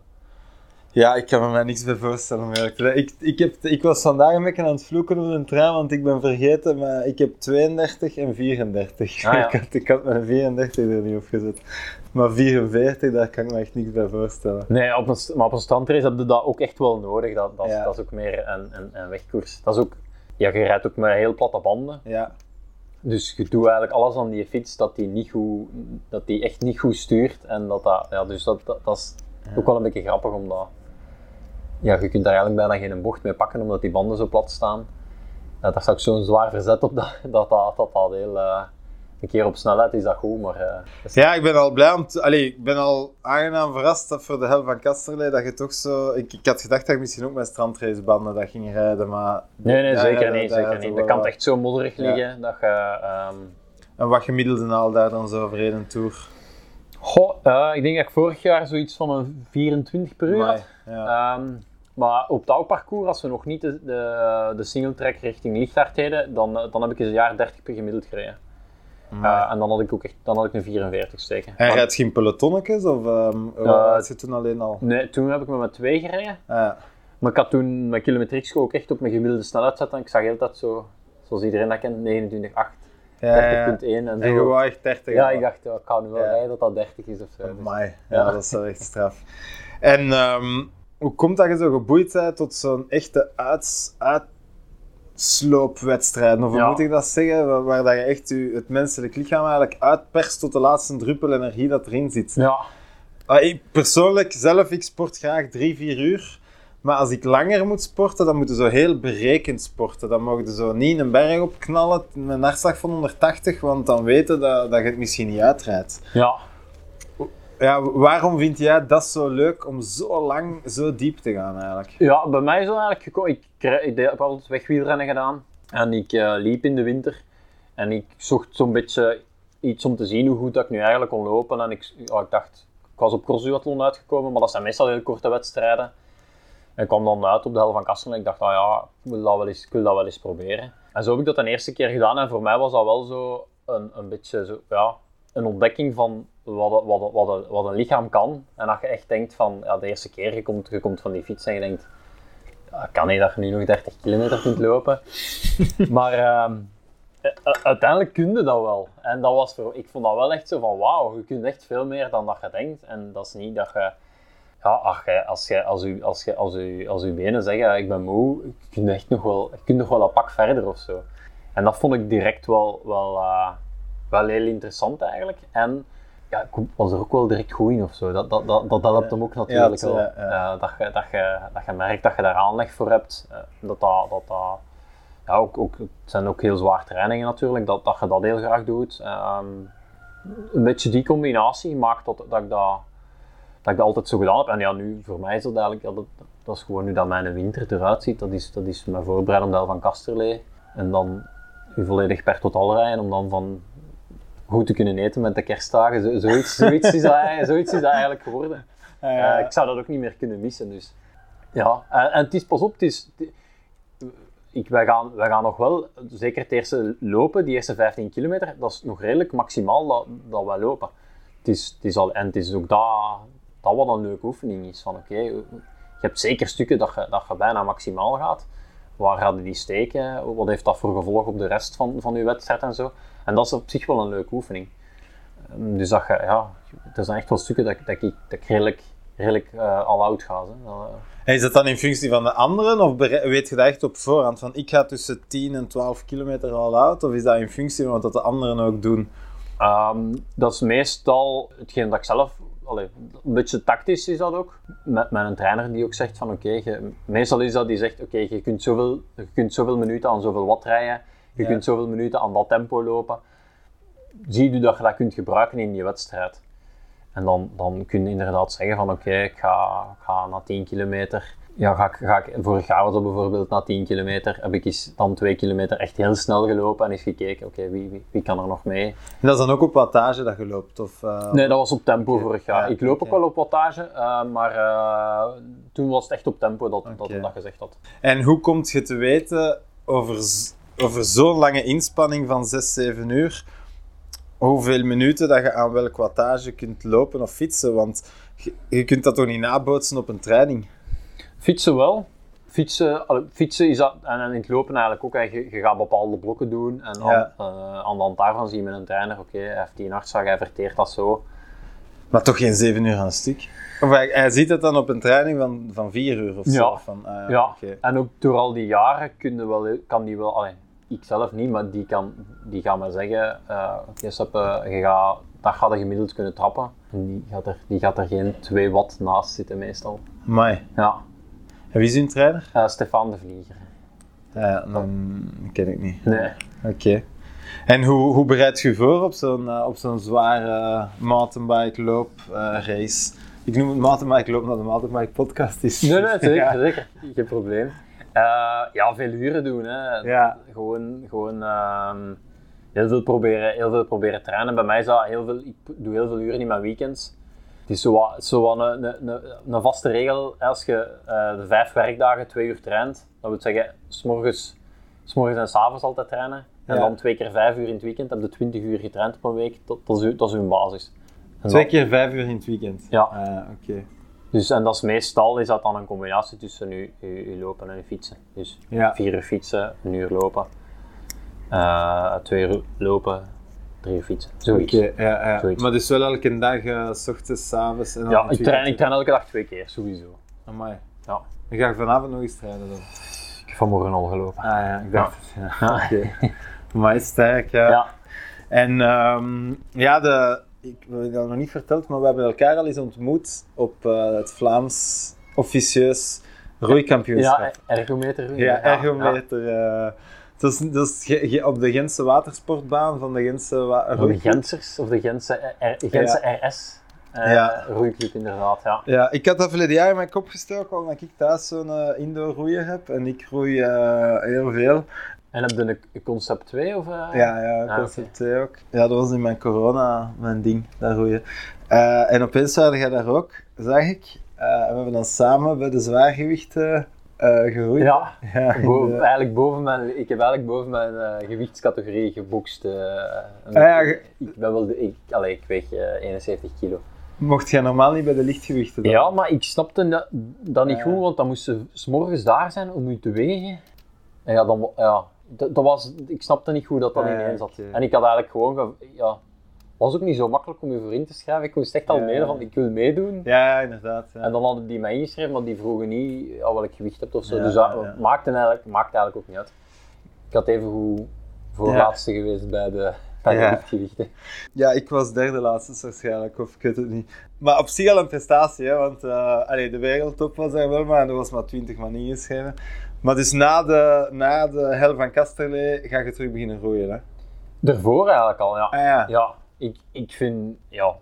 Ja, ik kan me mij niks bij voorstellen. Ik, ik, heb, ik was vandaag een beetje aan het vloeken op de trein, want ik ben vergeten, maar ik heb 32 en 34. Ah, ja. ik, had, ik had mijn 34 er niet op gezet. Maar 44, daar kan ik me echt niks bij voorstellen. Nee, op een, maar op een standrace heb je dat ook echt wel nodig. Dat, dat, Ja. dat is ook meer een, een, een wegkoers. Dat is ook, ja, je rijdt ook met heel platte banden. Ja, Dus je doet eigenlijk alles aan die fiets dat die, niet goed, dat die echt niet goed stuurt. En dat dat, ja, dus dat, dat, dat is ook wel een beetje grappig omdat ja, je kunt daar eigenlijk bijna geen bocht mee pakken omdat die banden zo plat staan. Ja, daar staat zo'n zwaar verzet op dat dat, dat, dat, dat heel... eh, een keer op snelheid is dat goed, maar... is- ja ik ben al blij om te- Allee, ik ben al aangenaam verrast dat voor de helft van Kasterlee dat je toch zo... Ik, ik had gedacht dat je misschien ook met strandracebanden dat ging rijden, maar... Nee, nee, zeker niet. Zeker niet. Dat wel kan echt zo modderig Ja. liggen dat je... ehm, En wat gemiddelde al daar dan zo over één tour? Goh, eh, ik denk dat ik vorig jaar zoiets van een 24 per uur had. Ja. Ehm, maar op het oude parcours, als we nog niet de, de, de single track richting Lichtaard deden, dan, eh, dan heb ik eens een jaar 30 per gemiddeld gereden. Eh, en dan had ik ook echt dan had ik een 44 steken. Maar- rijdt geen pelotonnetjes of um, had je toen alleen al? Nee, toen heb ik me met twee gereden. Maar ik had toen mijn kilometrics ook echt op mijn gemiddelde snelheid zetten. Ik zag heel dat zo, zoals iedereen dat kent, 29,8, Ja, ja, ja. 30,1 en En zo. je wou echt 30 Ja, ik dacht, ik kan nu wel rijden dat dat 30 is of zo. Dus- Amai, ja, dat is wel echt straf. En ehm, hoe komt dat je zo geboeid bent tot zo'n echte uits, uitsloopwedstrijd? Of hoe moet ik dat zeggen? Waar, waar dat je echt je, het menselijk lichaam eigenlijk uitperst tot de laatste druppel energie dat erin zit. Ja, Ah, ik, persoonlijk, zelf, ik sport graag drie, vier uur. Maar als ik langer moet sporten, dan moet je zo heel berekend sporten. Dan mag je zo niet een berg opknallen met een hartslag van 180, want dan weten dat, dat je het misschien niet uitrijdt. ja. Ja, waarom vind jij dat zo leuk om zo lang, zo diep te gaan eigenlijk? Ja, bij mij is dat eigenlijk gekomen. Ik, ik deed- heb altijd wegwielrennen gedaan. En ik eh, liep in de winter. En ik zocht zo'n beetje iets om te zien hoe goed dat ik nu eigenlijk kon lopen. En ik, ik dacht, ik was op crossduathlon uitgekomen, maar dat zijn meestal heel korte wedstrijden. En ik kwam dan uit op de helft van Kassel en ik dacht, nou ja, ik wil, dat wel eens, ik wil dat wel eens proberen. En zo heb ik dat de eerste keer gedaan en voor mij was dat wel zo een, een beetje zo, ja, een ontdekking van wat, een- wat, wat, wat een lichaam kan. En dat je echt denkt van, ja, de eerste keer je komt, je komt van die fiets en je denkt, ja, kan niet dat je nu nog 30 kilometer kunt lopen. maar ehm, uiteindelijk kun je dat wel. En dat was voor, ik vond dat wel echt zo van, wauw, je kunt echt veel meer dan dat je denkt. En dat is niet dat je, ja, ach, jij- als, je, als, u, als, je, als, u, als uw benen zeggen, ik ben moe, je kunt echt nog wel, je kunt nog wel een pak verder of zo. En dat vond ik direct wel, wel, eh, wel heel interessant eigenlijk. En ja, ik was er ook wel direct goed in of zo. Dat, dat, dat, dat helpt hem ook natuurlijk Ja, wel. ja, ja. Eh, dat, je, dat, je, dat je merkt dat je daar aanleg voor hebt. eh, dat dat, dat, dat ja, ook, ook, het zijn ook heel zwaar trainingen natuurlijk, dat, dat je dat heel graag doet. Ehm, een beetje die combinatie maakt dat, dat, ik dat, dat ik dat altijd zo gedaan heb. En ja, nu voor mij is dat eigenlijk, ja, dat, dat is gewoon nu dat mijn winter eruit ziet. Dat is, dat is mijn voorbereiden om de van Kasterlee. En dan u volledig per totaal rijden om dan van goed te kunnen eten met de kerstdagen. Zo, zoiets, zoiets, is dat, eigenlijk- zoiets is dat eigenlijk geworden. Eh, ik zou dat ook niet meer kunnen missen. Dus. Ja, en, en het is, pas op, het is, het- ik, wij, gaan, wij gaan nog wel, zeker het eerste lopen, die eerste 15 kilometer, dat is nog redelijk maximaal dat, dat wij lopen. Het is, het is al, en het is ook dat, dat wat een leuke oefening is. Van oké, je hebt zeker stukken dat je, dat je bijna maximaal gaat. Waar gaan die steken? Wat heeft dat voor gevolg op de rest van, van je wedstrijd en zo? En dat is op zich wel een leuke oefening. Ehm, Dus dat je, ja, er zijn echt wel stukken dat, ik- dat, ik, dat ik redelijk redelijk eh, al oud gaat. Hè. Dat, eh, En is dat dan in functie van de anderen? Of weet je dat echt op voorhand? Van ik ga tussen 10 en 12 kilometer al out? Of is dat in functie van wat de anderen ook doen? Ehm, dat is meestal hetgeen dat ik zelf... allee, een beetje tactisch is dat ook. Met, met een trainer die ook zegt van oké, meestal is dat die zegt oké, je, kunt zoveel, je kunt zoveel minuten aan zoveel watt rijden. Je Ja. kunt zoveel minuten aan dat tempo lopen. Zie je dat je dat kunt gebruiken in je wedstrijd. En dan, dan kun je inderdaad zeggen van oké, ik ga, ik ga na 10 kilometer... Ja, ga ik, ga ik, vorig jaar was dat bijvoorbeeld na 10 kilometer, heb ik eens dan 2 kilometer echt heel snel gelopen en eens gekeken, oké, wie, wie, wie kan er nog mee? En dat is dan ook op wattage dat je loopt? Of, eh, Nee, dat was op tempo Oké, vorig jaar. ja, ik loop ook wel op wattage, eh, maar eh, toen was het echt op tempo dat, dat hij dat gezegd had. En hoe komt je te weten over, over zo'n lange inspanning van 6, 7 uur, hoeveel minuten dat je aan welk wattage kunt lopen of fietsen? Want je, je kunt dat toch niet nabootsen op een training? Fietsen wel. Fietsen, fietsen is dat, en, en in het lopen eigenlijk ook. Je, je gaat bepaalde blokken doen en Ja. aan, eh, aan de hand daarvan zie je met een trainer, oké, hij heeft die een hartslag, hij verteert dat zo. Maar toch geen 7 uur aan een stuk? Of hij, hij ziet het dan op een training van, van 4 uur of zo? Ja. Van, ah, Ja, en ook door al die jaren kun wel, kan die wel, allee, ik zelf niet, maar die, kan, die gaat me zeggen, oké Seppe, je gaat, dat gaat je gemiddeld kunnen trappen. En die gaat, er, die gaat er geen 2 watt naast zitten meestal. Amai. Ja, En wie is uw trainer? Stefan de Vlieger. Ja, dan ken ik niet. Nee. Oké. En hoe, hoe bereid je voor op zo'n eh, op zo'n zware mountainbike loop eh, race? Ik noem het mountainbike loop omdat de mountainbike podcast is. Nee, nee, zeker, Ja. zeker. Geen probleem. Eh, ja, veel uren doen. Hè. Ja. Gewoon, gewoon ehm, heel, veel proberen, heel veel proberen trainen. Bij mij is dat heel veel, ik doe heel veel uren in mijn weekends. Het is zo wat, zo wat een, een, een, een vaste regel. Als je eh, de vijf werkdagen twee uur traint, dat wil zeggen, s'morgens, s'morgens en s'avonds altijd trainen. En Ja. dan twee keer vijf uur in het weekend, heb je 20 uur getraind op een week. Dat, dat, is, uw- dat is uw basis. En Twee keer vijf uur in het weekend? Ja. Ah, Oké. Dus, en dat is meestal is dat dan een combinatie tussen je, je, je lopen en je fietsen. Dus Ja. vier uur fietsen, een uur lopen, eh, twee uur lopen, uur fietsen. Zoiets. Oké, ja, ja. Zoiets. Maar dus wel elke dag, eh, s ochtends, s avonds en dan Ja, het ik train, ik train elke dag twee keer, sowieso. Amai. Ja. Dan ga ik vanavond nog eens trainen dan? Ik heb vanmorgen al gelopen. Ah ja, ik dacht het. Ja. Ja. Oké. Maar sterk, ja. Ja. En ehm, ja, de, ik heb het nog niet verteld, maar we hebben elkaar al eens ontmoet op eh, het Vlaams officieus roeikampioenschap. Ja, ergometer. Ja, ergometer. eh. Dat is, dat is ge- ge- op de Gentse watersportbaan van de Gentse. De of de Gentse, R, Gentse RS. eh Ja. Roeiclub inderdaad, ja. Ja, ik had dat verleden jaar in mijn kop gestoken, omdat ik thuis zo'n eh, indoor roeier heb. En ik roei eh, heel veel. En heb je een, Concept 2? Of, eh? Ja, ja, Ah, concept 2 ook. Ja, dat was in mijn corona mijn ding, dat roeien. Eh, en opeens waren jij daar ook, zag ik. Eh, en we hebben dan samen bij de zwaargewichten eh geroeid. Ja, Ja, in Boven, de- eigenlijk boven mijn, ik heb eigenlijk boven mijn eh, gewichtscategorie gebokst. Ah ja, ik, ge- ik ben wel de, ik, allee, ik weeg eh, 71 kilo. Mocht jij normaal niet bij de lichtgewichten dan? Ja, maar ik snapte dat, dat niet goed, want dan moest ze morgens daar zijn om u te wegen. En ja, dan, ja dat, dat was, ik snapte niet goed dat dat Ah, ja, ineens zat. En ik had eigenlijk gewoon, ge- ja, was ook niet zo makkelijk om je voor in te schrijven. Ik moest echt al Ja. mailen van ik wil meedoen. Ja, inderdaad. Ja. En dan hadden die mij ingeschreven, maar die vroegen niet ja, welk gewicht hebt of zo. Ja, dus dat maakte, eigenlijk, maakte eigenlijk ook niet uit. Ik had even goed voorlaatste geweest bij de, Ja. Ja, ik was derde laatste waarschijnlijk, of ik weet het niet. Maar op zich al een prestatie, hè, want uh, allee, de wereldtop was er wel, maar er was maar 20 man ingeschreven. Maar dus na de, na de hel van Kasterlee ga je terug beginnen roeien, hè? Daarvoor eigenlijk al, ja. Ah ja. Ja, ik, ik vind, ja...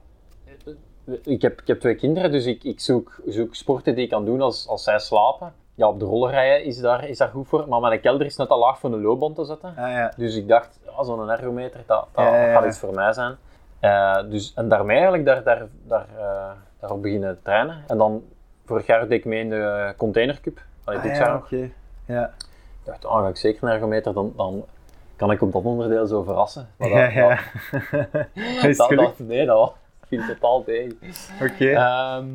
Ik heb, ik heb twee kinderen, dus ik, ik zoek, zoek sporten die ik kan doen als, als zij slapen. Ja, op de rollerrijden is daar, is daar goed voor, maar mijn kelder is net al laag voor een loopband te zetten. Ah ja. Dus ik dacht, ja, zo'n ergometer, dat, dat Ja, gaat iets voor mij zijn. Eh, dus, en daarmee eigenlijk daar, daar, daar, eh, daarop beginnen trainen. En dan, vorig jaar deed ik mee in de containercup. Allee, dit Ah jaar ja, nog. Ja. Ik dacht, oh, ga ik zeker een ergometer, dan, dan kan ik op dat onderdeel zo verrassen. Maar Ja, dat, ja. dat, dat, het gelukt? dat- nee, dat viel totaal tegen. Oké. Ehm,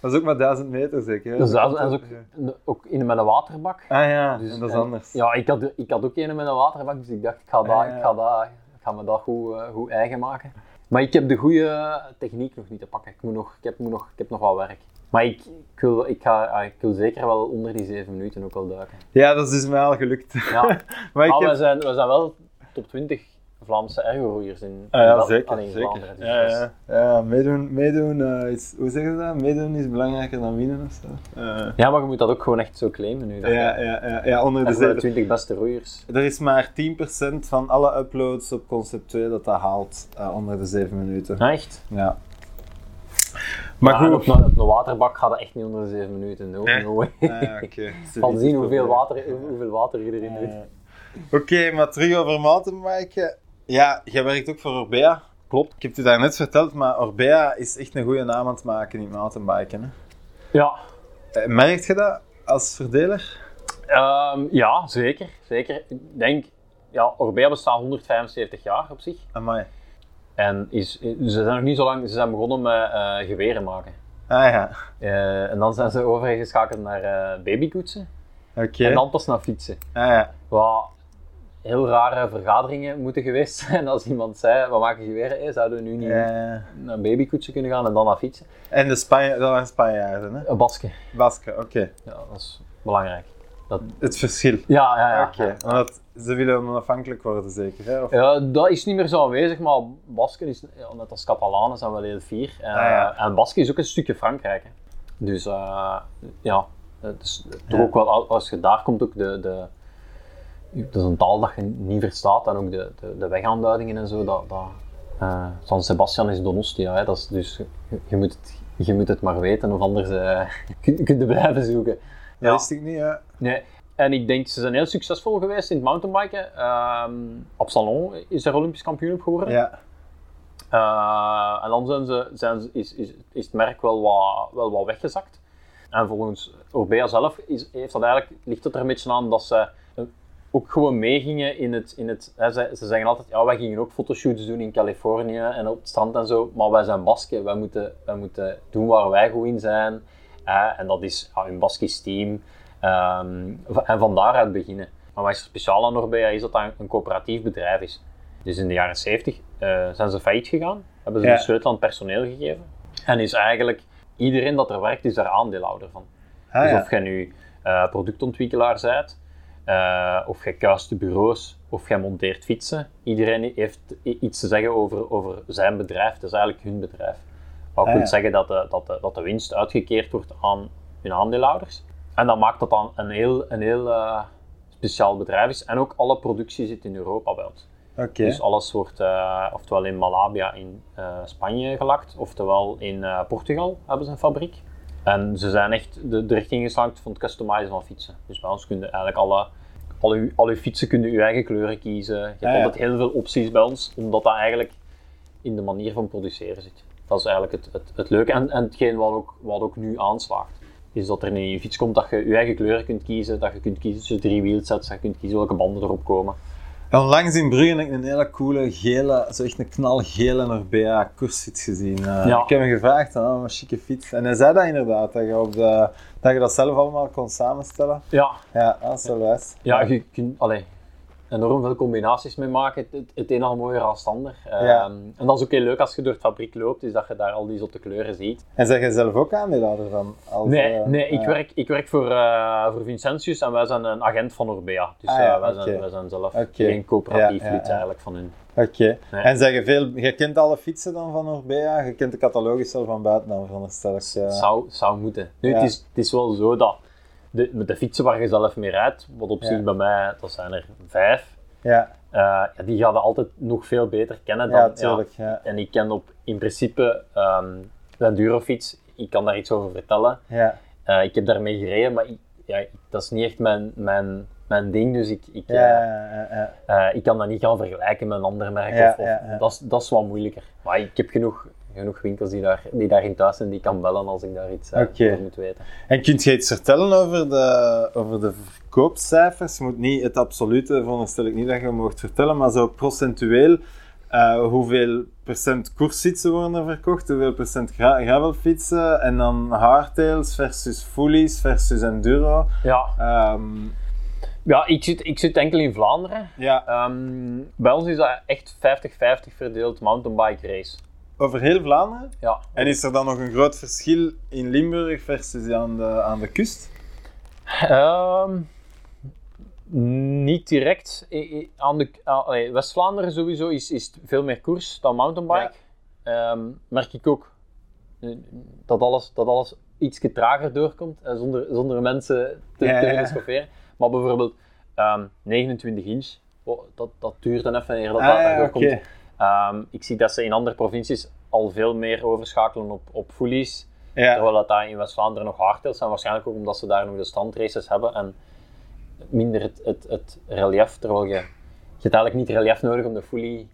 Dat is ook maar 1000 meter zeker, hè? dus Dat is ook, ook- in met een waterbak. Ah ja, Dus, en dat is en- anders. Ja, ik had, ik had ook een met een waterbak, dus ik dacht, ik ga, dat, Ah, ja. ik ga, dat, ik ga me dat goed, eh, goed eigen maken. Maar ik heb de goede techniek nog niet te pakken. Ik, moet nog, ik, heb, moet nog, ik heb nog wel werk. Maar ik, ik, wil, ik, ga, ah, ik wil zeker wel onder die 7 minuten ook wel duiken. Ja, dat is dus mij al gelukt. Ja, maar ik maar heb- we, zijn, we zijn wel top 20 Vlaamse ergo-roeiers in, Ah, ja, zeker. allee, in zeker. Vlaanderen. Dus Ja, ja, ja, meedoen, meedoen eh, is, hoe zeggen ze dat? Meedoen is belangrijker dan winnen of zo. Eh, ja, maar je moet dat ook gewoon echt zo claimen nu. Dat ja, ja, ja, ja, onder de en voor de zeven. 20 beste roeiers. Er is maar 10% van alle uploads op Concept 2 dat dat haalt eh, onder de 7 minuten. Echt? Ja. Maar goed. Op, een- op een waterbak gaat dat echt niet onder de 7 minuten. No, Nee. no way. Ah, ja, oké. Van zien hoeveel water, hoeveel water je erin doet. Eh, Oké, maar terug over mountainbiken. Ja, jij werkt ook voor Orbea. Klopt. Ik heb het daar net verteld, maar Orbea is echt een goede naam aan het maken in mountainbiken. Hè? Ja, Eh, Merk je dat als verdeler? Ehm, ja zeker, zeker. Ik denk, ja, Orbea bestaat 175 jaar op zich. Amai. En is, ze zijn nog niet zo lang, ze zijn begonnen met eh, geweren maken. Ah ja, Eh, en dan zijn ze overgeschakeld naar eh babykoetsen. oké. En dan pas naar fietsen. Ah ja. Wat heel rare vergaderingen moeten geweest zijn als iemand zei, we maken geweren, eh, zouden we nu niet naar babykoetsen kunnen gaan en dan naar fietsen? en de Spanje dat waren Spanjaarden, hè? Basken, Basken, oké. ja, dat is belangrijk. Dat, Het verschil. ja, ja, ja. Oké, omdat ze willen onafhankelijk worden, zeker. Hè? Of... Ja, dat is niet meer zo aanwezig, maar Basken is, ja, net als Catalanen zijn wel heel fier. En, Ah, ja. en Basken is ook een stukje Frankrijk. Hè. Dus eh, ja, het is toch Ja. ook wel, al- als je daar komt, ook de, de, dat is een taal dat je niet verstaat. En ook de, de, de wegaanduidingen en zo. Dat, dat, eh, San Sebastian is Donostia, hè. Dat is dus, je, je moet het, je moet het maar weten, of anders eh kun, kun je blijven zoeken. Dat wist ik niet, ja. Nee. En ik denk, ze zijn heel succesvol geweest in het mountainbiken. Ehm Absalon is er Olympisch kampioen op geworden. Ja, Eh, en dan zijn ze, zijn ze, is, is, is het merk wel wat, wel wat weggezakt. En volgens Orbea zelf is, heeft dat eigenlijk, ligt het er een beetje aan dat ze ook gewoon meegingen in het... In het hè, ze, ze zeggen altijd, ja, wij gingen ook fotoshoots doen in Californië en op het strand en zo, maar wij zijn Basken, wij moeten, wij moeten doen waar wij goed in zijn. En dat is ja, een Baskisch team. Ehm, en van daaruit beginnen. Maar wat is er speciaal aan Orbea is dat dat een, coöperatief bedrijf is. Dus in de jaren 70 eh, zijn ze failliet gegaan, hebben ze Ja. de sleutel aan het personeel gegeven. En is eigenlijk iedereen dat er werkt, is daar aandeelhouder van. ah, dus ja. of jij nu eh, productontwikkelaar bent, eh, of jij kuist de bureaus, of jij monteert fietsen, iedereen heeft iets te zeggen over, over zijn bedrijf. Het is eigenlijk hun bedrijf. Wat Ah, wil ja. zeggen dat de, dat, de, dat de winst uitgekeerd wordt aan hun aandeelhouders. En dat maakt dat dan een heel, een heel eh, speciaal bedrijf is. En ook alle productie zit in Europa bij ons. Dus alles wordt eh, oftewel in Malabia in eh, Spanje gelakt, oftewel in Portugal hebben ze een fabriek. En ze zijn echt de, de richting geslaagd van het customizen van fietsen. Dus bij ons kun je eigenlijk alle, al, uw, al uw fietsen uw eigen kleuren kiezen. Je hebt Ah, ja. altijd heel veel opties bij ons, omdat dat eigenlijk in de manier van produceren zit. Dat is eigenlijk het, het, het leuke. En, en hetgeen wat ook, wat ook nu aanslaagt, is dat er in je fiets komt dat je je eigen kleuren kunt kiezen, dat je kunt kiezen tussen drie wheelsets, dat je kunt kiezen welke banden erop komen. Onlangs in Brugge heb ik een hele coole gele, zo echt een knalgele Orbea koersfiets gezien. Eh, Ja. Ik heb hem gevraagd, oh, een chique fiets. En hij zei dat inderdaad, dat je, op de, dat, je dat zelf allemaal kon samenstellen. Ja, Ja, dat is wel wijs. Ja, je kunt allee, enorm veel combinaties mee maken. Het, het, een al mooier dan het ander. Ja. Ehm, en dat is ook heel leuk als je door de fabriek loopt, is dat je daar al die zotte kleuren ziet. En zeg je zelf ook aandeelhouder van? Als, Nee, eh, nee ik, werk, ik werk voor, eh, voor Vincentius en wij zijn een agent van Orbea. Dus Ah ja, eh, wij, zijn, wij zijn zelf geen coöperatief Ja, lid eigenlijk van hun. Oké. Nee. En zeg je veel, je kent alle fietsen dan van Orbea? Je kent de catalogus wel van buiten dan, veronderstel ik. Ja. Zou, zou moeten. Nu, het, is, het is wel zo dat de, met de fietsen waar je zelf mee rijdt, wat op Ja. zich bij mij, dat zijn er vijf, Ja, eh, ja, die gaan altijd nog veel beter kennen dan... ja, tuurlijk. Ja. En ik ken op in principe ehm de endurofiets, ik kan daar iets over vertellen. Ja. Eh, ik heb daarmee gereden, maar ik, ja, ik- dat is niet echt mijn, mijn, mijn ding, dus ik, ik, Ja, eh, ik kan dat niet gaan vergelijken met een ander merk. Of. Dat, is, dat is wat moeilijker. Maar ik heb genoeg, genoeg winkels die, daar, die daarin thuis zijn, die kan bellen als ik daar iets eh, over moet weten. En kunt je iets vertellen over de, over de verkoopcijfers? Je moet niet het absolute, veronderstel ik niet dat je mocht vertellen, maar zo procentueel, eh, hoeveel procent koersfietsen worden er verkocht, hoeveel procent gra gravelfietsen, en dan hardtails versus fullies versus enduro. Ja, Ehm, ja ik, zit, ik zit enkel in Vlaanderen. ja, Ehm, bij ons is dat echt 50-50 verdeeld mountainbike race. Over heel Vlaanderen? Ja. En is er dan nog een groot verschil in Limburg versus aan de, aan de kust? Ehm, niet direct. Aan de, ah, West-Vlaanderen sowieso is, is veel meer koers dan mountainbike. Ehm, merk ik ook eh, dat alles, dat alles iets trager doorkomt, eh, zonder, zonder mensen te, Ja, te. Maar bijvoorbeeld ehm, 29 inch, oh, dat, dat duurt dan even eer dat Ah, dat ja, oké. Ehm, ik zie dat ze in andere provincies al veel meer overschakelen op, op fullies. Ja. Terwijl dat daar in West-Vlaanderen nog hardtails zijn, waarschijnlijk ook omdat ze daar nog de standraces hebben en minder het, het, het relief. Terwijl je, je hebt eigenlijk niet relief nodig om de fully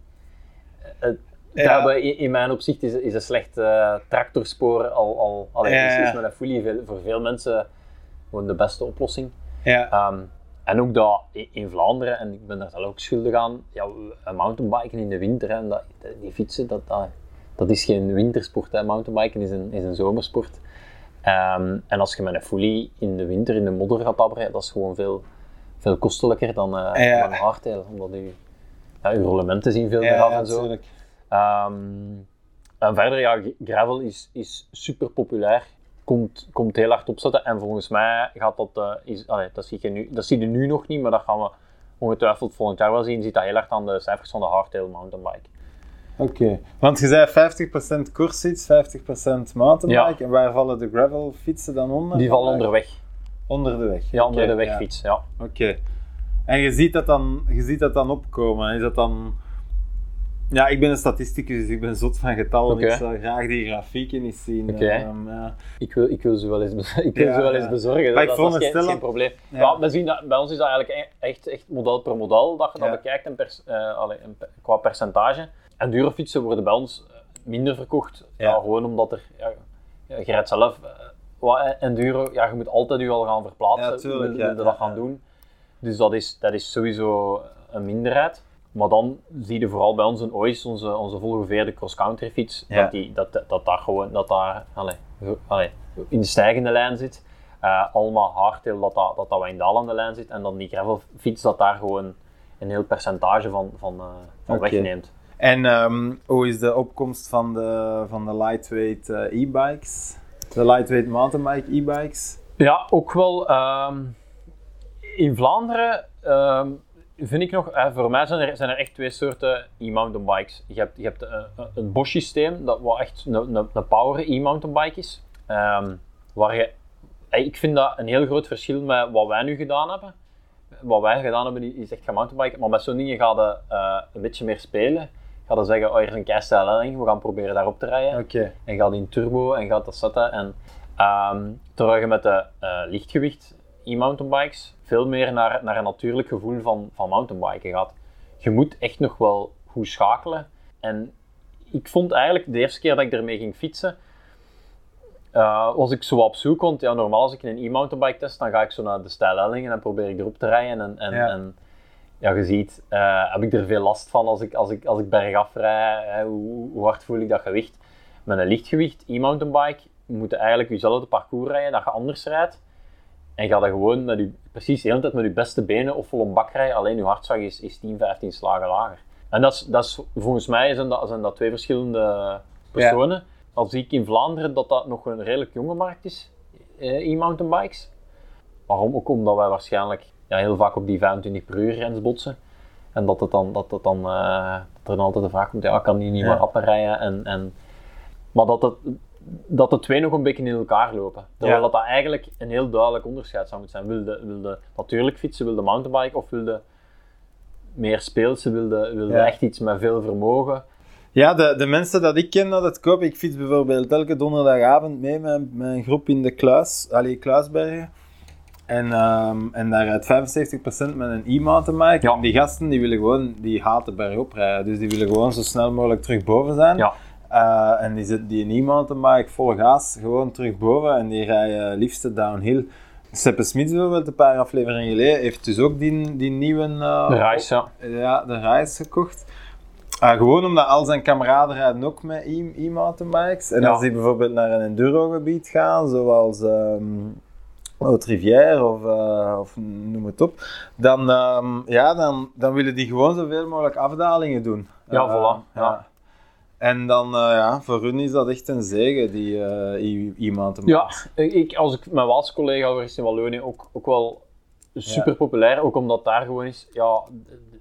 eh, te Ja. hebben. In, mijn opzicht is, is een slecht eh, tractorspoor al, al Ja, is, met een veel- voor veel mensen gewoon de beste oplossing. Ja. Ehm, en ook dat in Vlaanderen, en ik ben daar zelf ook schuldig aan, ja, een mountainbiken in de winter, hè, en dat, die fietsen, dat, dat, dat is geen wintersport. Hè. Mountainbiken is een, is een zomersport. Ehm, en als je met een fully in de winter in de modder gaat tabberen, dat is gewoon veel, veel kostelijker dan, eh, Ja. dan een hardtail. Omdat je, ja, je rollementen zien veel meer af en zo. Ehm, en verder, ja, gravel is, is super populair. Komt, komt heel hard opzetten. En volgens mij gaat dat, eh, is, allee, dat, zie je nu, dat zie je nu nog niet, maar dat gaan we ongetwijfeld volgend jaar wel zien. Ziet dat heel hard aan de cijfers van de hardtail mountainbike. Oké. Want je zei 50% koersfiets, 50% mountainbike. En waar vallen de gravelfietsen dan onder? Die vallen onderweg. Onder de weg. Ja, onder de wegfiets. Ja. Oké. En je ziet, dat dan, je ziet dat dan opkomen. Is dat dan... Ja, ik ben een statisticus, dus ik ben zot van getallen. Oké. Ik zou graag die grafieken eens zien. Ehm, ja. Ik, wil, ik wil ze wel eens, bez- ik wil Ja, ze wel eens bezorgen. Maar ik dat, dat is geen, probleem. Ja. Zien dat, bij ons is dat eigenlijk e- echt, echt model per model dat je dat bekijkt en pers- eh, allee, en qua percentage. Endurofietsen worden bij ons eh, minder verkocht. Ja. Gewoon omdat er... Je rijdt zelf eh, wat enduro, ja, je moet altijd je al gaan verplaatsen. Ja, tuurlijk, je dat gaan doen. Dus dat is, dat is sowieso een minderheid. Maar dan zie je vooral bij ons een OIS, onze, onze volgeveerde cross-country fiets, Ja. dat, die, dat, dat daar gewoon dat daar, in de stijgende lijn zit. Eh allemaal hardtail dat dat, dat dat in de dalende lijn zit. En dan die gravelfiets dat daar gewoon een heel percentage van, van, eh, van wegneemt. En ehm, hoe is de opkomst van de, van de lightweight eh, e-bikes? De lightweight mountainbike e-bikes? Ja, ook wel. ehm, in Vlaanderen ehm, vind ik nog, eh, voor mij zijn er, zijn er echt twee soorten e-mountainbikes. Je hebt, je hebt eh, een Bosch systeem, dat wat echt een, een, een power e-mountainbike is. Ehm, waar je, eh, ik vind dat een heel groot verschil met wat wij nu gedaan hebben. Wat wij gedaan hebben is echt gaan mountainbiken, maar met zo'n dingen ga je eh, een beetje meer spelen. Ga je zeggen, oh, hier is een keistijl helling, we gaan proberen daarop te rijden Oké. en gaat in turbo en gaat dat zetten. En, ehm, terwijl je met de eh, lichtgewicht e-mountainbikes veel meer naar, naar een natuurlijk gevoel van, van mountainbiken gaat. Je moet echt nog wel goed schakelen. En ik vond eigenlijk de eerste keer dat ik ermee ging fietsen, eh, was ik zo op zoek. Want ja, normaal als ik een e-mountainbike test, dan ga ik zo naar de steile hellingen en probeer ik erop te rijden. En, en, Ja. en ja, je ziet, eh, heb ik er veel last van als ik, als ik, als ik bergaf rijd. Hè, hoe, hoe hard voel ik dat gewicht? Met een lichtgewicht e-mountainbike moet je eigenlijk jezelfde parcours rijden dat je anders rijdt. En ga dan gewoon met je, precies de hele tijd met je beste benen of vol bak rijden. Alleen je hartslag is, is 10, 15 slagen lager. En dat is, dat is, volgens mij zijn dat, zijn dat twee verschillende personen. Al zie ik in Vlaanderen dat dat nog een redelijk jonge markt is, eh, e-mountainbikes. Waarom? Ook omdat wij waarschijnlijk ja, heel vaak op die 25 per uur grens botsen. En dat, het dan, dat, het dan, eh, dat er dan altijd de vraag komt, ja, kan die niet Ja. meer rapper rijden? En, en, maar dat, het, dat de twee nog een beetje in elkaar lopen. Terwijl Ja. dat, dat eigenlijk een heel duidelijk onderscheid zou moeten zijn. Wilde, wilde natuurlijk fietsen, wilde mountainbike of wilde meer speelse, wilde, wilde Ja. echt iets met veel vermogen. Ja, de, de mensen dat ik ken dat het kopen, ik fiets bijvoorbeeld elke donderdagavond mee met mijn groep in de Kluis, allee, Kluisbergen. En, ehm, en daar rijdt 75% met een e-mountainbike. Ja. En Die gasten die willen gewoon, die haten bergop rijden. Dus die willen gewoon zo snel mogelijk terug boven zijn. Ja. Eh, en die zet die een e-mountainbike vol gas gewoon terug boven en die rijden liefste downhill. Seppe Smits bijvoorbeeld, een paar afleveringen geleden, heeft dus ook die, die nieuwe... eh, De reis, ja. ja, de reis gekocht. Gewoon omdat al zijn kameraden rijden ook met e- e-mountainbikes. En Ja. als die bijvoorbeeld naar een enduro-gebied gaan, zoals ehm Haute Rivière of, eh, of noem het op, dan, ehm, ja, dan, dan willen die gewoon zoveel mogelijk afdalingen doen. Ja, Eh, voilà, ja. En dan, eh, ja, voor hun is dat echt een zegen, die eh e-mountainbike. Ja, ik, als ik mijn Waalse collega is in Wallonië ook, ook wel super populair. Ook omdat daar gewoon is, ja,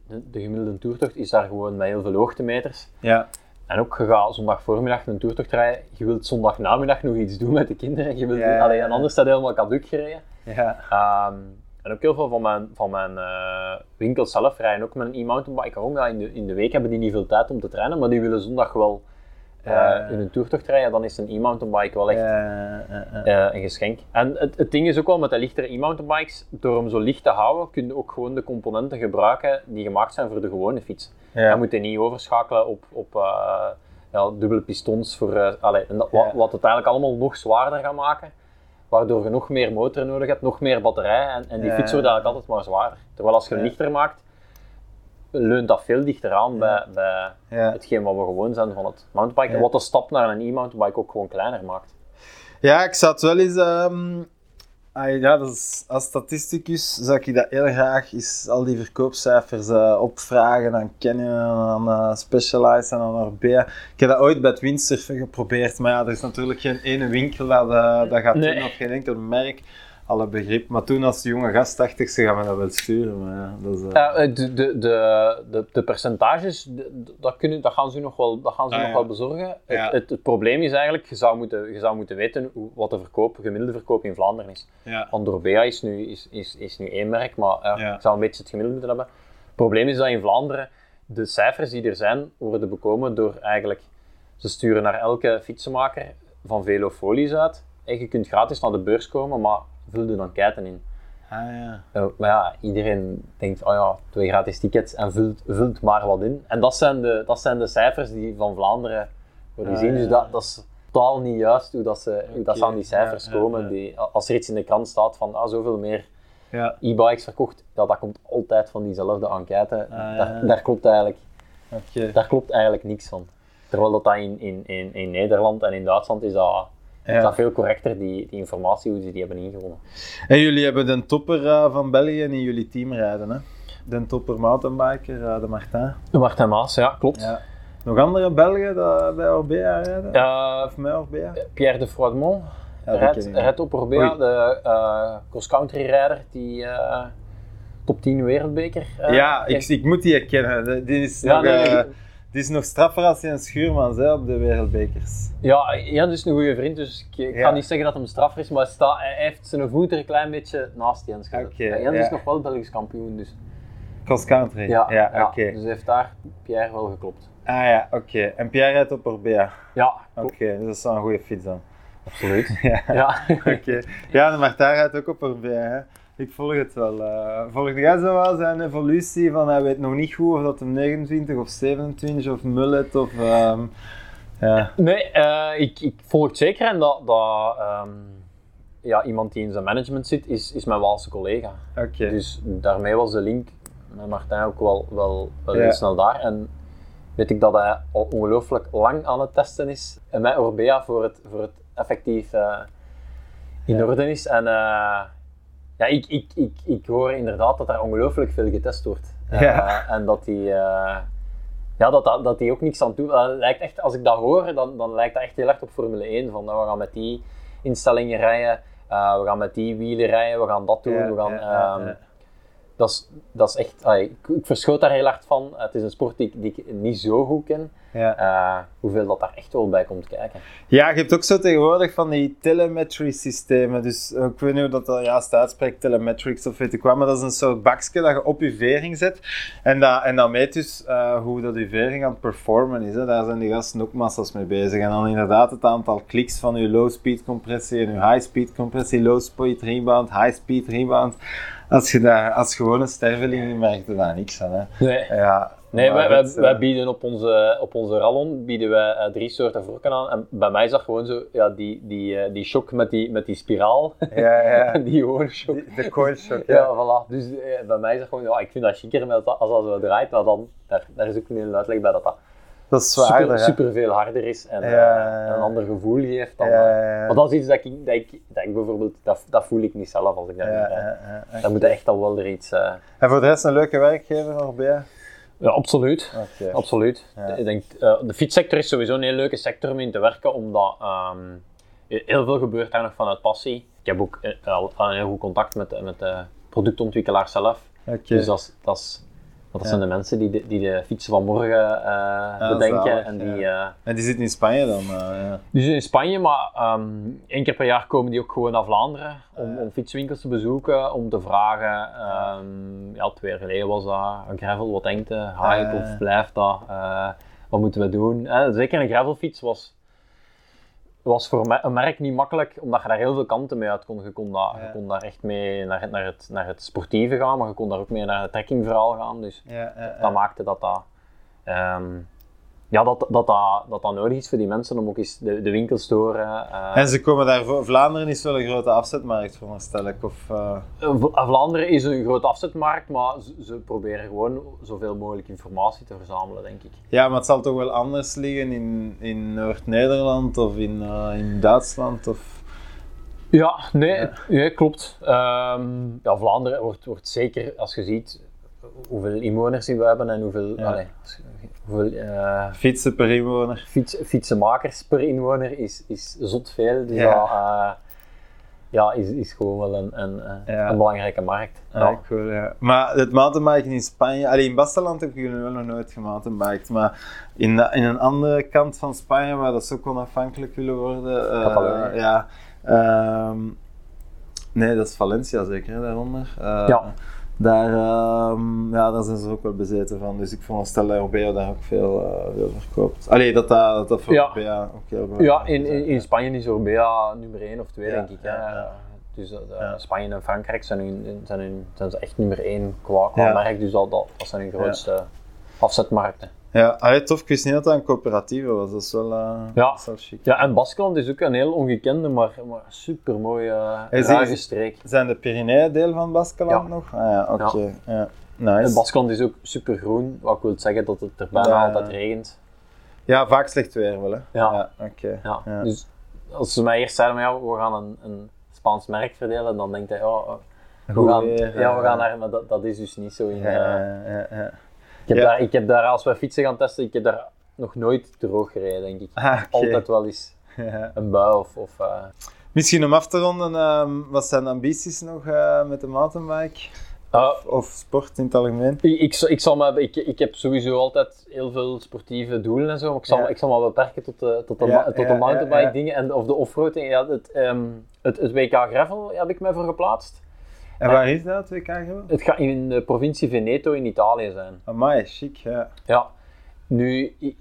de, de gemiddelde toertocht is daar gewoon met heel veel hoogtemeters. Ja. En ook, je gaat zondag voormiddag een toertocht rijden, je wilt zondag namiddag nog iets doen met de kinderen. Je wilt, Ja, ja, allee, ja. en anders staat helemaal caduc gereden. Ja. Ehm, en ook heel veel van mijn, van mijn eh, winkels zelf rijden ook met een e-mountainbike in, de, in de week hebben die niet veel tijd om te trainen, maar die willen zondag wel eh, in een toertocht rijden. Dan is een e-mountainbike wel echt eh, een geschenk. En het, het ding is ook wel met de lichtere e-mountainbikes, door hem zo licht te houden, kun je ook gewoon de componenten gebruiken die gemaakt zijn voor de gewone fiets. Ja. Je moet je niet overschakelen op, op ja, dubbele pistons, voor, allee, en dat, Ja. wat, wat het eigenlijk allemaal nog zwaarder gaat maken. Waardoor je nog meer motor nodig hebt, nog meer batterij en, en die Ja. fiets wordt eigenlijk altijd maar zwaarder. Terwijl als je hem lichter maakt, leunt dat veel dichter aan bij, bij hetgeen wat we gewoon zijn van het mountainbiken. Ja. Wat de stap naar een e-mountainbike ook gewoon kleiner maakt. Ja, ik het wel eens... ehm, ah, ja, dat is, als statisticus zou ik dat heel graag eens al die verkoopcijfers eh, opvragen aan Canyon, aan eh, Specialized en aan Orbea. Ik heb dat ooit bij het windsurfen geprobeerd, maar ja, er is natuurlijk geen ene winkel dat, eh, dat gaat Nee. doen, of geen enkel merk. Alle begrip. Maar toen als jonge gast dacht ik, ze gaan me dat wel sturen. Maar ja, dat is, eh, Ja, eh, de, de, de, de, percentages, dat, kunnen, dat gaan ze nog wel, dat gaan ze Ah, nog ja. wel bezorgen. Het, het, het probleem is eigenlijk, je zou moeten, je zou moeten weten hoe, wat de verkoop, gemiddelde verkoop in Vlaanderen is. Want Dorbea is nu, is, is, is nu één merk, maar Ja. ik zou een beetje het gemiddelde moeten hebben. Het probleem is dat in Vlaanderen de cijfers die er zijn, worden bekomen door eigenlijk, ze sturen naar elke fietsenmaker van velofolies uit. En je kunt gratis naar de beurs komen, maar vul dan keiten in. Ah, ja. Uh, maar ja, iedereen denkt, oh ja, twee gratis tickets en vult, vult maar wat in. En dat zijn de, dat zijn de cijfers die van Vlaanderen worden Ah, gezien. Dus dat, dat is totaal niet juist hoe, dat ze, hoe dat ze aan die cijfers ja, komen. Die, als er iets in de krant staat van ah, zoveel meer Ja. e-bikes verkocht, ja, dat komt altijd van diezelfde enquête. ja. Daar, daar, klopt eigenlijk, daar klopt eigenlijk niks van. Terwijl dat, dat in, in, in, in Nederland en in Duitsland is dat, is Ja. dat veel correcter, die, die informatie, hoe ze die hebben ingewonnen. En jullie hebben de topper eh, van België in jullie team rijden, hè? De topper mountainbiker, eh, de Martin. Martin Maas, ja, klopt. Ja. Nog andere Belgen die bij Orbea rijden? Eh, Of met Orbea? Pierre de Froidmont, Ja, rijdt, op Orbea, de eh, cross-country rijder die eh, top 10 wereldbeker. eh, ja, ik, ik moet die herkennen. De- Die is, Ja, nog, die is nog straffer als een schuurman hè, op de wereldbekers. ja, Jan is een goede vriend, dus ik, ik Ja. ga niet zeggen dat een straffer is, maar hij, heeft zijn voet er een klein beetje naast Jens gezet. Jens ja. is nog wel Belgisch kampioen, dus Cross country? ja, ja, ja, oké. dus heeft daar Pierre wel geklopt. Ah ja, oké. En Pierre rijdt op Orbea. Ja, Oké, dus dat is wel een goede fiets dan. absoluut. Ja. ja. Oké. Ja, de Martin rijdt ook op Orbea. Hè. Ik volg het wel. eh volgde jij zo wel zijn evolutie van hij weet nog niet goed of dat hem 29 of 27 of mullet of... ehm, ja. Nee, eh, ik, ik volg het zeker en dat, dat ehm, ja, iemand die in zijn management zit, is, is mijn Waalse collega. Oké. Dus daarmee was de link met Martijn ook wel, wel, wel Ja. heel snel daar. En weet ik dat hij al ongelooflijk lang aan het testen is en met Orbea voor het, voor het effectief eh, in Ja. orde is. En ja, ik, ik, ik, ik hoor inderdaad dat er ongelooflijk veel getest wordt. Eh, Ja. en dat die, eh, ja, dat, dat, dat die ook niks aan toe. dat lijkt echt, als ik dat hoor, dan, dan lijkt dat echt heel erg op Formule 1. Van, nou, we gaan met die instellingen rijden, eh, we gaan met die wielen rijden, we gaan dat doen. We gaan, ja, ja, ehm, ja. Dat is, dat is echt, ik, ik verschoot daar heel hard van. Het is een sport die, ik- die ik niet zo goed ken. Ja. Eh, hoeveel dat daar echt wel bij komt kijken. Ja, je hebt ook zo tegenwoordig van die telemetry systemen. Dus eh, ik weet niet hoe dat dat juist uitspreekt, telemetrics of weet ik wat, maar dat is een soort bakje dat je op je vering zet. En dat, en dat meet dus eh, hoe dat je vering aan het performen is. Hè. Daar zijn die gasten ook massas mee bezig. En dan inderdaad het aantal kliks van je low speed compressie en je high speed compressie, low speed rebound, high speed rebound. Als je daar als gewone sterveling merkt er daar niks aan. Hè. Nee, Ja, nee wij, wij, het, eh, wij bieden op onze, op onze rallon bieden wij, eh, drie soorten vorken aan. En bij mij is dat gewoon zo, ja, die, die, eh, die shock met die, met die spiraal. Ja, ja. die gewone shock. Die- De coil shock. Ja, voilà. Dus bij mij is dat gewoon, ja, ik vind dat chiquer met dat, als dat zo draait, maar dan, daar, daar is ook een uitleg bij dat dat Dat is zwaarder. super, veel harder is en Ja, eh, een ander gevoel geeft dan. Ja, eh. Maar dat is iets dat ik, dat ik, dat ik bijvoorbeeld, dat, dat voel ik niet zelf als ik dat Ja, doe. ja, ja, ja. Dan moet echt al wel er iets... eh, En voor de rest een leuke werkgever nog bij? Ja, absoluut. Absoluut. Ik denk, de fietssector is sowieso een heel leuke sector om in te werken, omdat ehm, heel veel gebeurt daar nog vanuit passie. Ik heb ook al, een heel goed contact met, de- met de productontwikkelaar zelf. Dus dat, is- dat, zijn de mensen die de, die de fietsen van morgen eh, bedenken. zalig, en die, eh, En die zit in Spanje dan? eh, ja. die in Spanje, maar ehm één keer per jaar komen die ook gewoon naar Vlaanderen om, om fietswinkels te bezoeken, om te vragen. ehm, ja, twee jaar geleden was dat een gravel, wat denkt Ja. of blijft dat? Wat moeten we doen? Zeker een gravelfiets was, was voor een merk niet makkelijk, omdat je daar heel veel kanten mee uit kon. Je kon, daar, je kon daar echt mee naar, het- naar, het, naar het sportieve gaan, maar je kon daar ook mee naar het trekkingverhaal gaan. Dus ja. dat maakte dat dat, ehm, ja, dat, dat, dat, dat dat nodig is voor die mensen om ook eens de, de winkels te horen. eh. En ze komen daar voor. Vlaanderen is wel een grote afzetmarkt, veronderstel ik. Of, V- Vlaanderen is een grote afzetmarkt, maar ze, ze proberen gewoon zoveel mogelijk informatie te verzamelen, denk ik. Ja, maar het zal toch wel anders liggen in, in Noord-Nederland of in, in Duitsland? Of... Ja, nee, nee klopt. Ehm, ja, Vlaanderen wordt, wordt zeker, als je ziet hoeveel inwoners die we hebben en hoeveel, Ja. je- hoeveel eh, Fietsen per inwoner. fiets, fietsenmakers per inwoner is, is zot veel. Dus Ja. dat eh, ja, is, is gewoon wel een, een, eh, Ja. een belangrijke markt. Ja, ja. Maar het mountainbiken in Spanje, alleen in Basteland heb ik jullie wel nog nooit gemountainbiked, maar in, de- in een andere kant van Spanje, waar dat ze ook onafhankelijk willen worden, Catalonië. ja, ehm, nee, dat is Valencia zeker, hè, daaronder. Ja. Daar, ehm, ja, daar zijn ze ook wel bezeten van, dus ik veronderstel dat Orbea daar ook veel, eh, veel verkoopt. Allee, dat dat, dat, voor Ja. Orbea ook heel Ja, belangrijk in, is, in, hè. in Spanje is Orbea nummer 1 of 2, Ja, denk ik. ja, ja. Dus Ja. Spanje en Frankrijk zijn, hun, zijn, hun, zijn ze echt nummer 1 qua, qua Ja. merk, dus dat, dat zijn hun grootste afzetmarkten. Ja, allee, tof, ik wist niet dat dat een coöperatieve was, dat is wel, eh Ja. dat is wel chic. Ja, en Baskeland is ook een heel ongekende, maar, maar super mooie, ruige is- streek. Zijn de Pyreneeën deel van Baskeland Ja. nog? Ah ja, oké. Ja. Nice. En Baskeland is ook super groen, wat ik wil zeggen dat het er bijna altijd regent. Ja, vaak slecht weer wel, hè? Ja. oké. Ja. Ja. Dus als ze mij eerst zeiden, maar ja, we gaan een, een Spaans merk verdelen, dan denkt hij, eh, we gaan, ja, we eh, gaan naar, maar dat, dat is dus niet zo in... Ja, eh, ja, ja. Ik heb, Ja. daar, ik heb daar, als we fietsen gaan testen, ik heb daar nog nooit droog gereden, denk ik. Ah. Altijd wel eens Ja. een bui of... of eh, Misschien om af te ronden, ehm, wat zijn de ambities nog eh, met de mountainbike? ah, Of, of sport in het algemeen? ik, ik, zal- ik, zal me, ik, ik heb sowieso altijd heel veel sportieve doelen en zo, maar ik zal, Ja. ik zal me beperken tot de, tot de, Ja, tot de mountainbike dingen en, of de offroading. Ja, het, ehm, het, het WK Gravel heb ik mij voor geplaatst. En waar is dat, WK gewoon? Het gaat in de provincie Veneto in Italië zijn. Amai, chic, ja. Ja, nu, ik,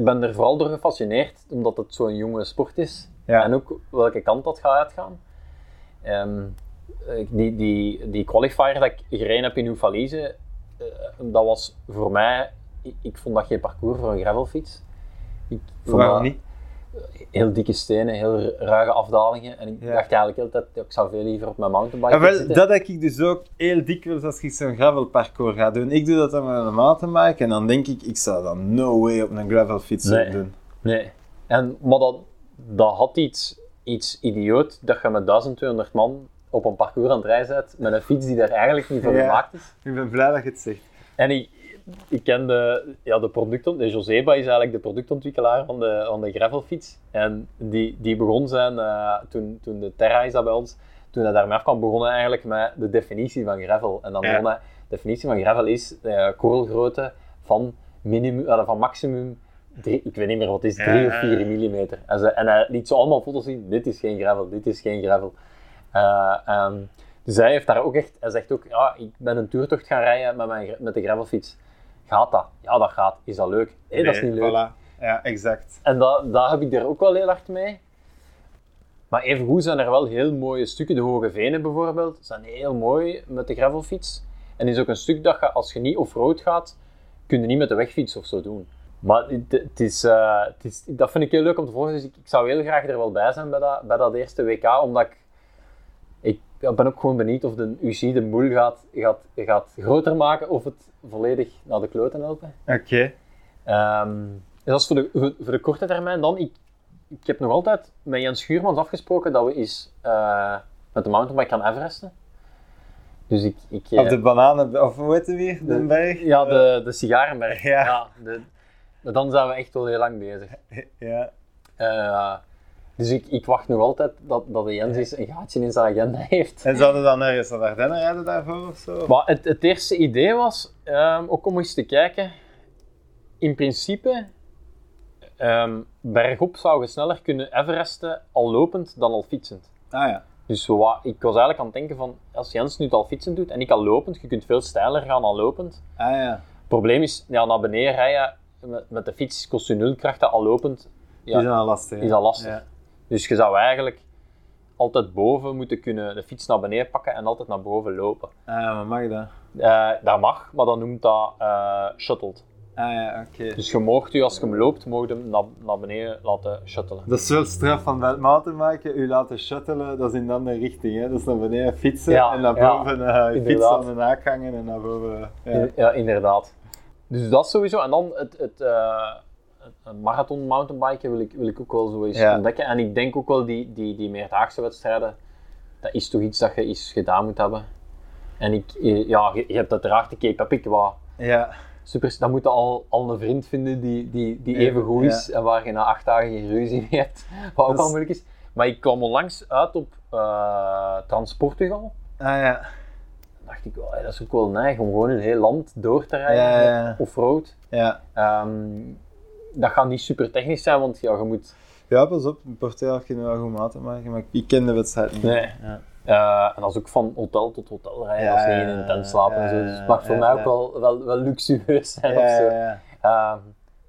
ben er vooral door gefascineerd, omdat het zo'n jonge sport is. Ja. En ook welke kant dat gaat uitgaan. Ehm, die, die, die qualifier dat ik gereden heb in Oefalize, eh dat was voor mij, ik, ik vond dat geen parcours voor een gravelfiets. Ik vond Waarom dat niet? Heel dikke stenen, heel ruige afdalingen. En ik Ja. dacht eigenlijk heel de tijd, ja, ik zou veel liever op mijn mountainbike wel, zitten. dat heb ik dus ook heel dikwijls als ik zo'n gravelparcours ga doen. Ik doe dat dan met een mountainbike en dan denk ik, ik zou dat no way op een gravelfiets Nee. doen. Nee. En, maar dat, dat had iets, iets idioot dat je met 1200 man op een parcours aan het rijden bent met een fiets die daar eigenlijk niet voor Ja. gemaakt is. Ik ben blij dat je het zegt. En ik, ik ken de, ja, de producton, de Joseba is eigenlijk de productontwikkelaar van de, van de gravelfiets. En die, die begon zijn, eh, toen, toen de Terra is dat bij ons, toen hij daarmee afkwam, begon hij eigenlijk met de definitie van gravel. En dan Ja. begon hij, de definitie van gravel is de korrelgrootte van, minimum, eh, van maximum, drie, ik weet niet meer wat het is, 3 of Ja. 4 millimeter. En, ze, en hij liet zo allemaal foto's zien, dit is geen gravel, dit is geen gravel. Eh, ehm, dus hij heeft daar ook echt, hij zegt ook, ja, ik ben een toertocht gaan rijden met, mijn, met de gravelfiets. Gaat dat? Ja, dat gaat. Is dat leuk? Nee, dat is niet leuk. Voilà. Ja, exact. En dat, dat heb ik er ook wel heel hard mee. Maar evengoed zijn er wel heel mooie stukken. De Hoge Venen bijvoorbeeld, zijn heel mooi met de gravelfiets. En is ook een stuk dat je, als je niet off-road gaat, kun je niet met de wegfiets of zo doen. Maar het, het is, eh, het is, dat vind ik heel leuk om te volgen. Dus ik, ik zou heel graag er wel bij zijn bij dat, bij dat eerste WK, omdat ik ja, ben ook gewoon benieuwd of de UCI de moel gaat, gaat, gaat groter maken of het volledig naar de kloten helpen. Oké. Ehm, dus dat is voor de, voor, de korte termijn. Dan, ik, ik heb nog altijd met Jens Schuurmans afgesproken dat we eens eh, met de mountainbike gaan Everesten. Dus ik... ik Of eh, de bananen, of hoe heet het weer? Den Berg? Ja, de, de sigarenberg. Ja. de, maar dan zijn we echt wel heel lang bezig. Ja. Eh, dus ik, ik wacht nog altijd dat, dat de Jens een gaatje in zijn agenda heeft. En zouden dan ergens naar Ardennen rijden daarvoor of zo? Maar het, het eerste idee was, ehm, ook om eens te kijken, in principe, ehm, bergop zou je sneller kunnen Everesten al lopend dan al fietsend. Ah ja. Dus ik was eigenlijk aan het denken van, als Jens nu het al fietsend doet en ik al lopend, je kunt veel steiler gaan dan lopend. Ah ja. Het probleem is, ja, naar beneden rijden met, met de fiets kost je nul krachten, al lopend ja, al lastig. is al lastig. Ja. Dus je zou eigenlijk altijd boven moeten kunnen de fiets naar beneden pakken en altijd naar boven lopen. Ah ja, maar mag dat? Eh, dat mag, maar dan noemt dat eh shuttled. Ah ja, oké. Dus je moogt u, als je hem loopt, mocht hem naar, naar beneden laten shuttelen. Dat is wel straf van bij het mountainbiken, u laten shuttelen, dat is in de andere richting. Hè? Dat is naar beneden fietsen Ja, en naar ja, boven eh fietsen aan de naak hangen en naar boven. Ja. Ja, inderdaad. Dus dat sowieso. En dan het, het, het marathon mountainbiken wil ik, wil ik ook wel zo eens Ja. ontdekken. En ik denk ook wel die, die, die meerdaagse wedstrijden, dat is toch iets dat je eens gedaan moet hebben. En ik, eh, ja, je, je hebt uiteraard de Cape Epic, wat ja. super, dan moet je al, al een vriend vinden die, die, die even goed is ja. en waar je na acht dagen geen ruzie mee hebt, wat ook Dat is- al moeilijk is. Maar ik kwam onlangs uit op eh Transportugal. Ah ja. Dan dacht ik, wel, hey, dat is ook wel neig om gewoon een heel land door te rijden, Ja, ja, ja. off-road. Ja. Dat gaat niet super technisch zijn, want ja, je moet... Ja, pas op, in Portugal kun je wel goed maten maken, maar ik ken de wedstrijd niet. Nee. Ja. eh, en dat is ook van hotel tot hotel rijden, Ja, als je in een tent slaapt en zo. Dus het mag voor ja, mij ja. ook wel, wel, wel luxueus zijn Ja, of zo. ja, ja. Ehm,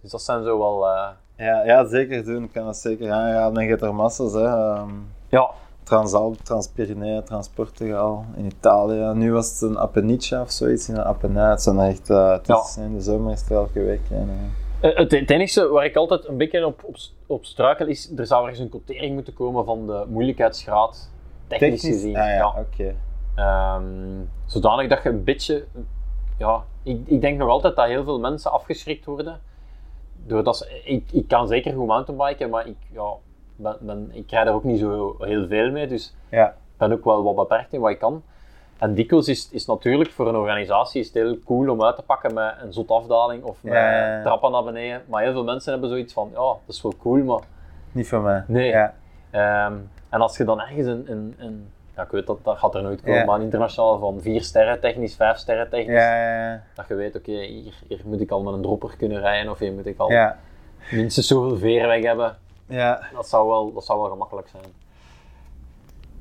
dus dat zijn zo wel... eh, Ja, ja, zeker doen. Ik kan dat zeker aanraden. En je hebt er massa's, hè. Ehm, ja, Transalp, Transpyrenee, Transportugal, in Italië. Nu was het een Appennice of zoiets in een Appenij. Het zijn echt, eh, het is, in de zomer is het elke week. En, Het, het enige waar ik altijd een beetje op, op, op struikel is, er zou ergens een quotering moeten komen van de moeilijkheidsgraad, technisch, gezien. Ah ja, Ja. oké. Ehm, zodanig dat je een beetje, ja, ik, ik denk nog altijd dat heel veel mensen afgeschrikt worden. Doordat ze, ik, ik kan zeker goed mountainbiken, maar ik, ja, ben, ben, ik rijd er ook niet zo heel veel mee, dus Ja. ik ben ook wel wat beperkt in wat ik kan. En dikwijls is, is natuurlijk voor een organisatie is het heel cool om uit te pakken met een zot afdaling of met Ja, trappen naar beneden. Maar heel veel mensen hebben zoiets van, ja, dat is wel cool, maar... Niet voor mij. Nee. Ja. Ehm, en als je dan ergens een, een, een ja, ik weet dat, dat gaat er nooit komen, Ja. maar een internationaal van vier sterren technisch, vijf sterren technisch, Ja, ja, ja. dat je weet, oké, hier, hier moet ik al met een dropper kunnen rijden of hier moet ik al minstens zoveel veerweg hebben. Ja. Dat zou wel, dat zou wel gemakkelijk zijn.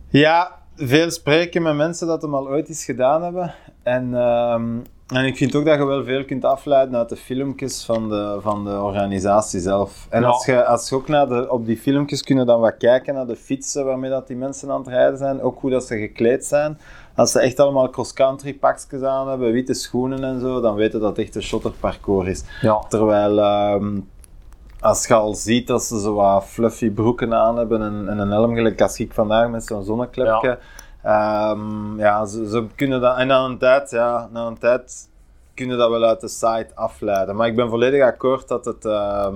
Ja, veel spreken met mensen dat hem al ooit eens gedaan hebben. En, ehm, en ik vind ook dat je wel veel kunt afleiden uit de filmpjes van de, van de organisatie zelf. En Ja. als, je, als je ook naar de, op die filmpjes kunnen dan wat kijken naar de fietsen waarmee dat die mensen aan het rijden zijn. Ook hoe dat ze gekleed zijn. Als ze echt allemaal cross-country pakjes aan hebben, witte schoenen en zo, dan weten dat het echt een shotter parcours is. Ja. Terwijl ehm, als je al ziet dat ze zo wat fluffy broeken aan hebben en, en een helm, gelijk als ik vandaag met zo'n zonneklepje. Ja, ja ze, ze kunnen dat. En na een tijd, ja, na een tijd kunnen dat wel uit de site afleiden. Maar ik ben volledig akkoord dat het, ehm,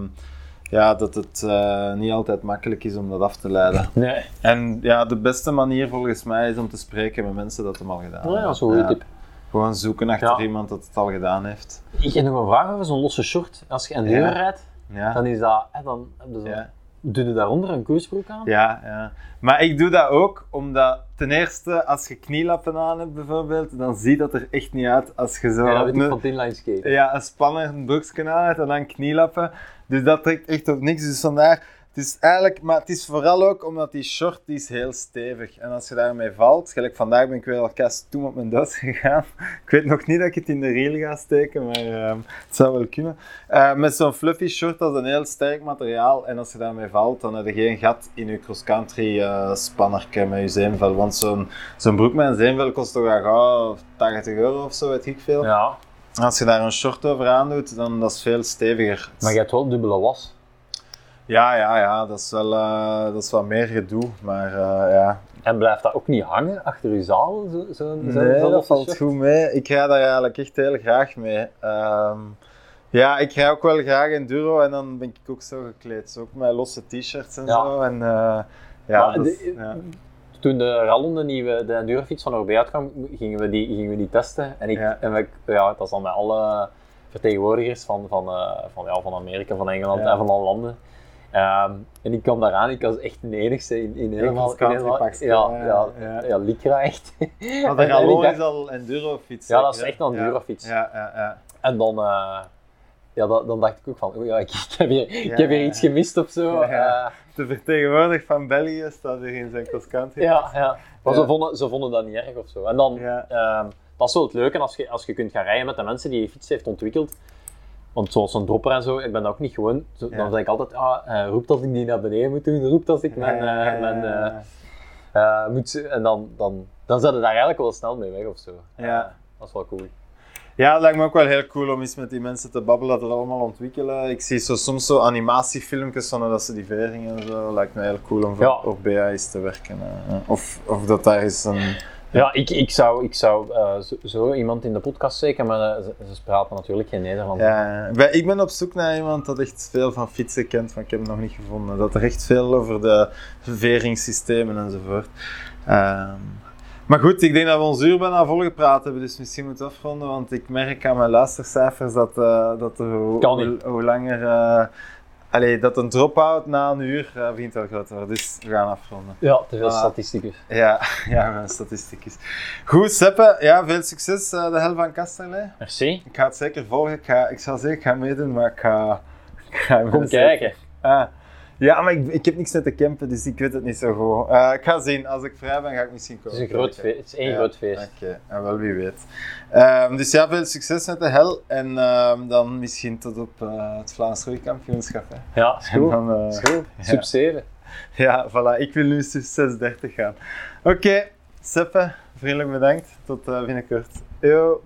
ja, dat het eh, niet altijd makkelijk is om dat af te leiden. Nee. En ja, de beste manier volgens mij is om te spreken met mensen dat hem al gedaan Ja, hebben. dat is een goede Ja. tip. Gewoon zoeken achter Ja. iemand dat het al gedaan heeft. Ik heb nog een vraag over zo'n losse short. Als je enduro Ja. rijdt, Ja. dan is dat, hè, dan hebben ze Ja. Doe je daaronder een koersbroek aan? Ja, ja. Maar ik doe dat ook omdat ten eerste, als je knielappen aan hebt bijvoorbeeld, dan ziet dat er echt niet uit als je zo Ja, dat weet ik een- van Tinline Skate. ja, een spanner, een broekje aan hebt en dan knielappen. Dus dat trekt echt op niks. Dus vandaar, het is eigenlijk, maar het is vooral ook omdat die short die is heel stevig. En als je daarmee valt, gelijk vandaag ben ik weer al kast toen op mijn duits gegaan. Ik weet nog niet dat ik het in de reel ga steken, maar ehm, het zou wel kunnen. Eh, met zo'n fluffy short, dat is een heel sterk materiaal. En als je daarmee valt, dan heb je geen gat in je cross-country spannerke met je zeemvel. Want zo'n zo'n broek met een zeemvel kost toch al gauw 80 euro of zo, weet ik veel. Ja, Als je daar een short over aandoet, dan dat is veel steviger. maar je hebt wel dubbele was. Ja, ja, ja, dat is wel eh, dat is wat meer gedoe, maar eh, ja. En blijft dat ook niet hangen achter je zaal? Zo, zo, zo, Nee, zo'n dat losse valt goed mee. Ik ga daar eigenlijk echt heel graag mee. Ehm, ja, ik ga ook wel graag enduro en dan ben ik ook zo gekleed. Zo ook met losse t-shirts en Ja. zo. En, eh, ja, dat de- ja. toen de Rallon, de nieuwe de endurofiets van Orbea uitkwam, gingen we die, gingen we die testen. En, ik, Ja. en we, ja, dat was dan met alle vertegenwoordigers van, van, van, ja, van Amerika, van Engeland en van alle landen. Ehm, en ik kwam daaraan, ik was echt de enigste in, in helemaal... in helemaal- ja, ja, ja, ja. ja, Lycra echt. Maar de dacht- is al endurofiets. Ja, dat is echt een hè? endurofiets. Ja, ja, ja. En dan, eh, ja, dan, dan dacht ik ook van, oei, ja, ik, ik heb hier, ik heb hier iets gemist of zo. Eh, De vertegenwoordiger van België staat hier in zijn cross-country. Ja, ja. Maar Ja. Ze, vonden, ze vonden dat niet erg of zo. En dan, ehm, dat is wel het leuke als je, als je kunt gaan rijden met de mensen die je fiets heeft ontwikkeld. Want zoals een dropper en zo, ik ben dat ook niet gewoon. Zo. Dan zeg ik altijd, ah, eh, roept als ik die naar beneden moet doen, roept als ik mijn... eh, mijn eh, moet, en dan, dan, dan zet je daar eigenlijk wel snel mee weg of zo. Ja. Dat is wel cool. Ja, het lijkt me ook wel heel cool om eens met die mensen te babbelen, dat het allemaal ontwikkelen. Ik zie zo, soms zo animatiefilmpjes van dat ze die veringen en zo. Lijkt me heel cool om voor, Ja. op BA eens te werken. Of, of dat daar is een... Ja, ik, ik zou, ik zou eh, zo, zo iemand in de podcast steken, maar eh, ze, ze praten natuurlijk geen Nederlands. Ja, ik ben op zoek naar iemand dat echt veel van fietsen kent, maar ik heb het nog niet gevonden. Dat er echt veel over de veringssystemen enzovoort. Ehm, maar goed, ik denk dat we ons uur bijna volgepraat hebben, dus misschien moeten we afronden, want ik merk aan mijn luistercijfers dat, eh, dat er hoe, hoe, hoe langer... allee, dat een drop-out na een uur eh, begint wel groot te worden, dus we gaan afronden. Ja, te veel statisticus. Ja, ja, we gaan statistiekjes. Goed, Seppe, ja, veel succes eh, de hel van Kasterlee. Merci. Ik ga het zeker volgen. Ik, ga, ik zal zeker gaan meedoen, maar ik ga... Ik ga Kom kijken. Ah. Ja, maar ik, ik heb niks met te campen, dus ik weet het niet zo goed. Eh, ik ga zien. Als ik vrij ben, ga ik misschien Het komen. is een groot feest. Het is één Ja, groot feest. Oké, en wel wie weet. Ehm, dus ja, veel succes met de hel. En ehm, dan misschien tot op eh, het Vlaams Roeikampioenschap. hè. Ja, is goed. dan, eh, Is goed. ja. Sub 7. Ja, voilà. Ik wil nu sub 630 gaan. Oké, Seppe, vriendelijk bedankt. Tot eh, binnenkort. Yo.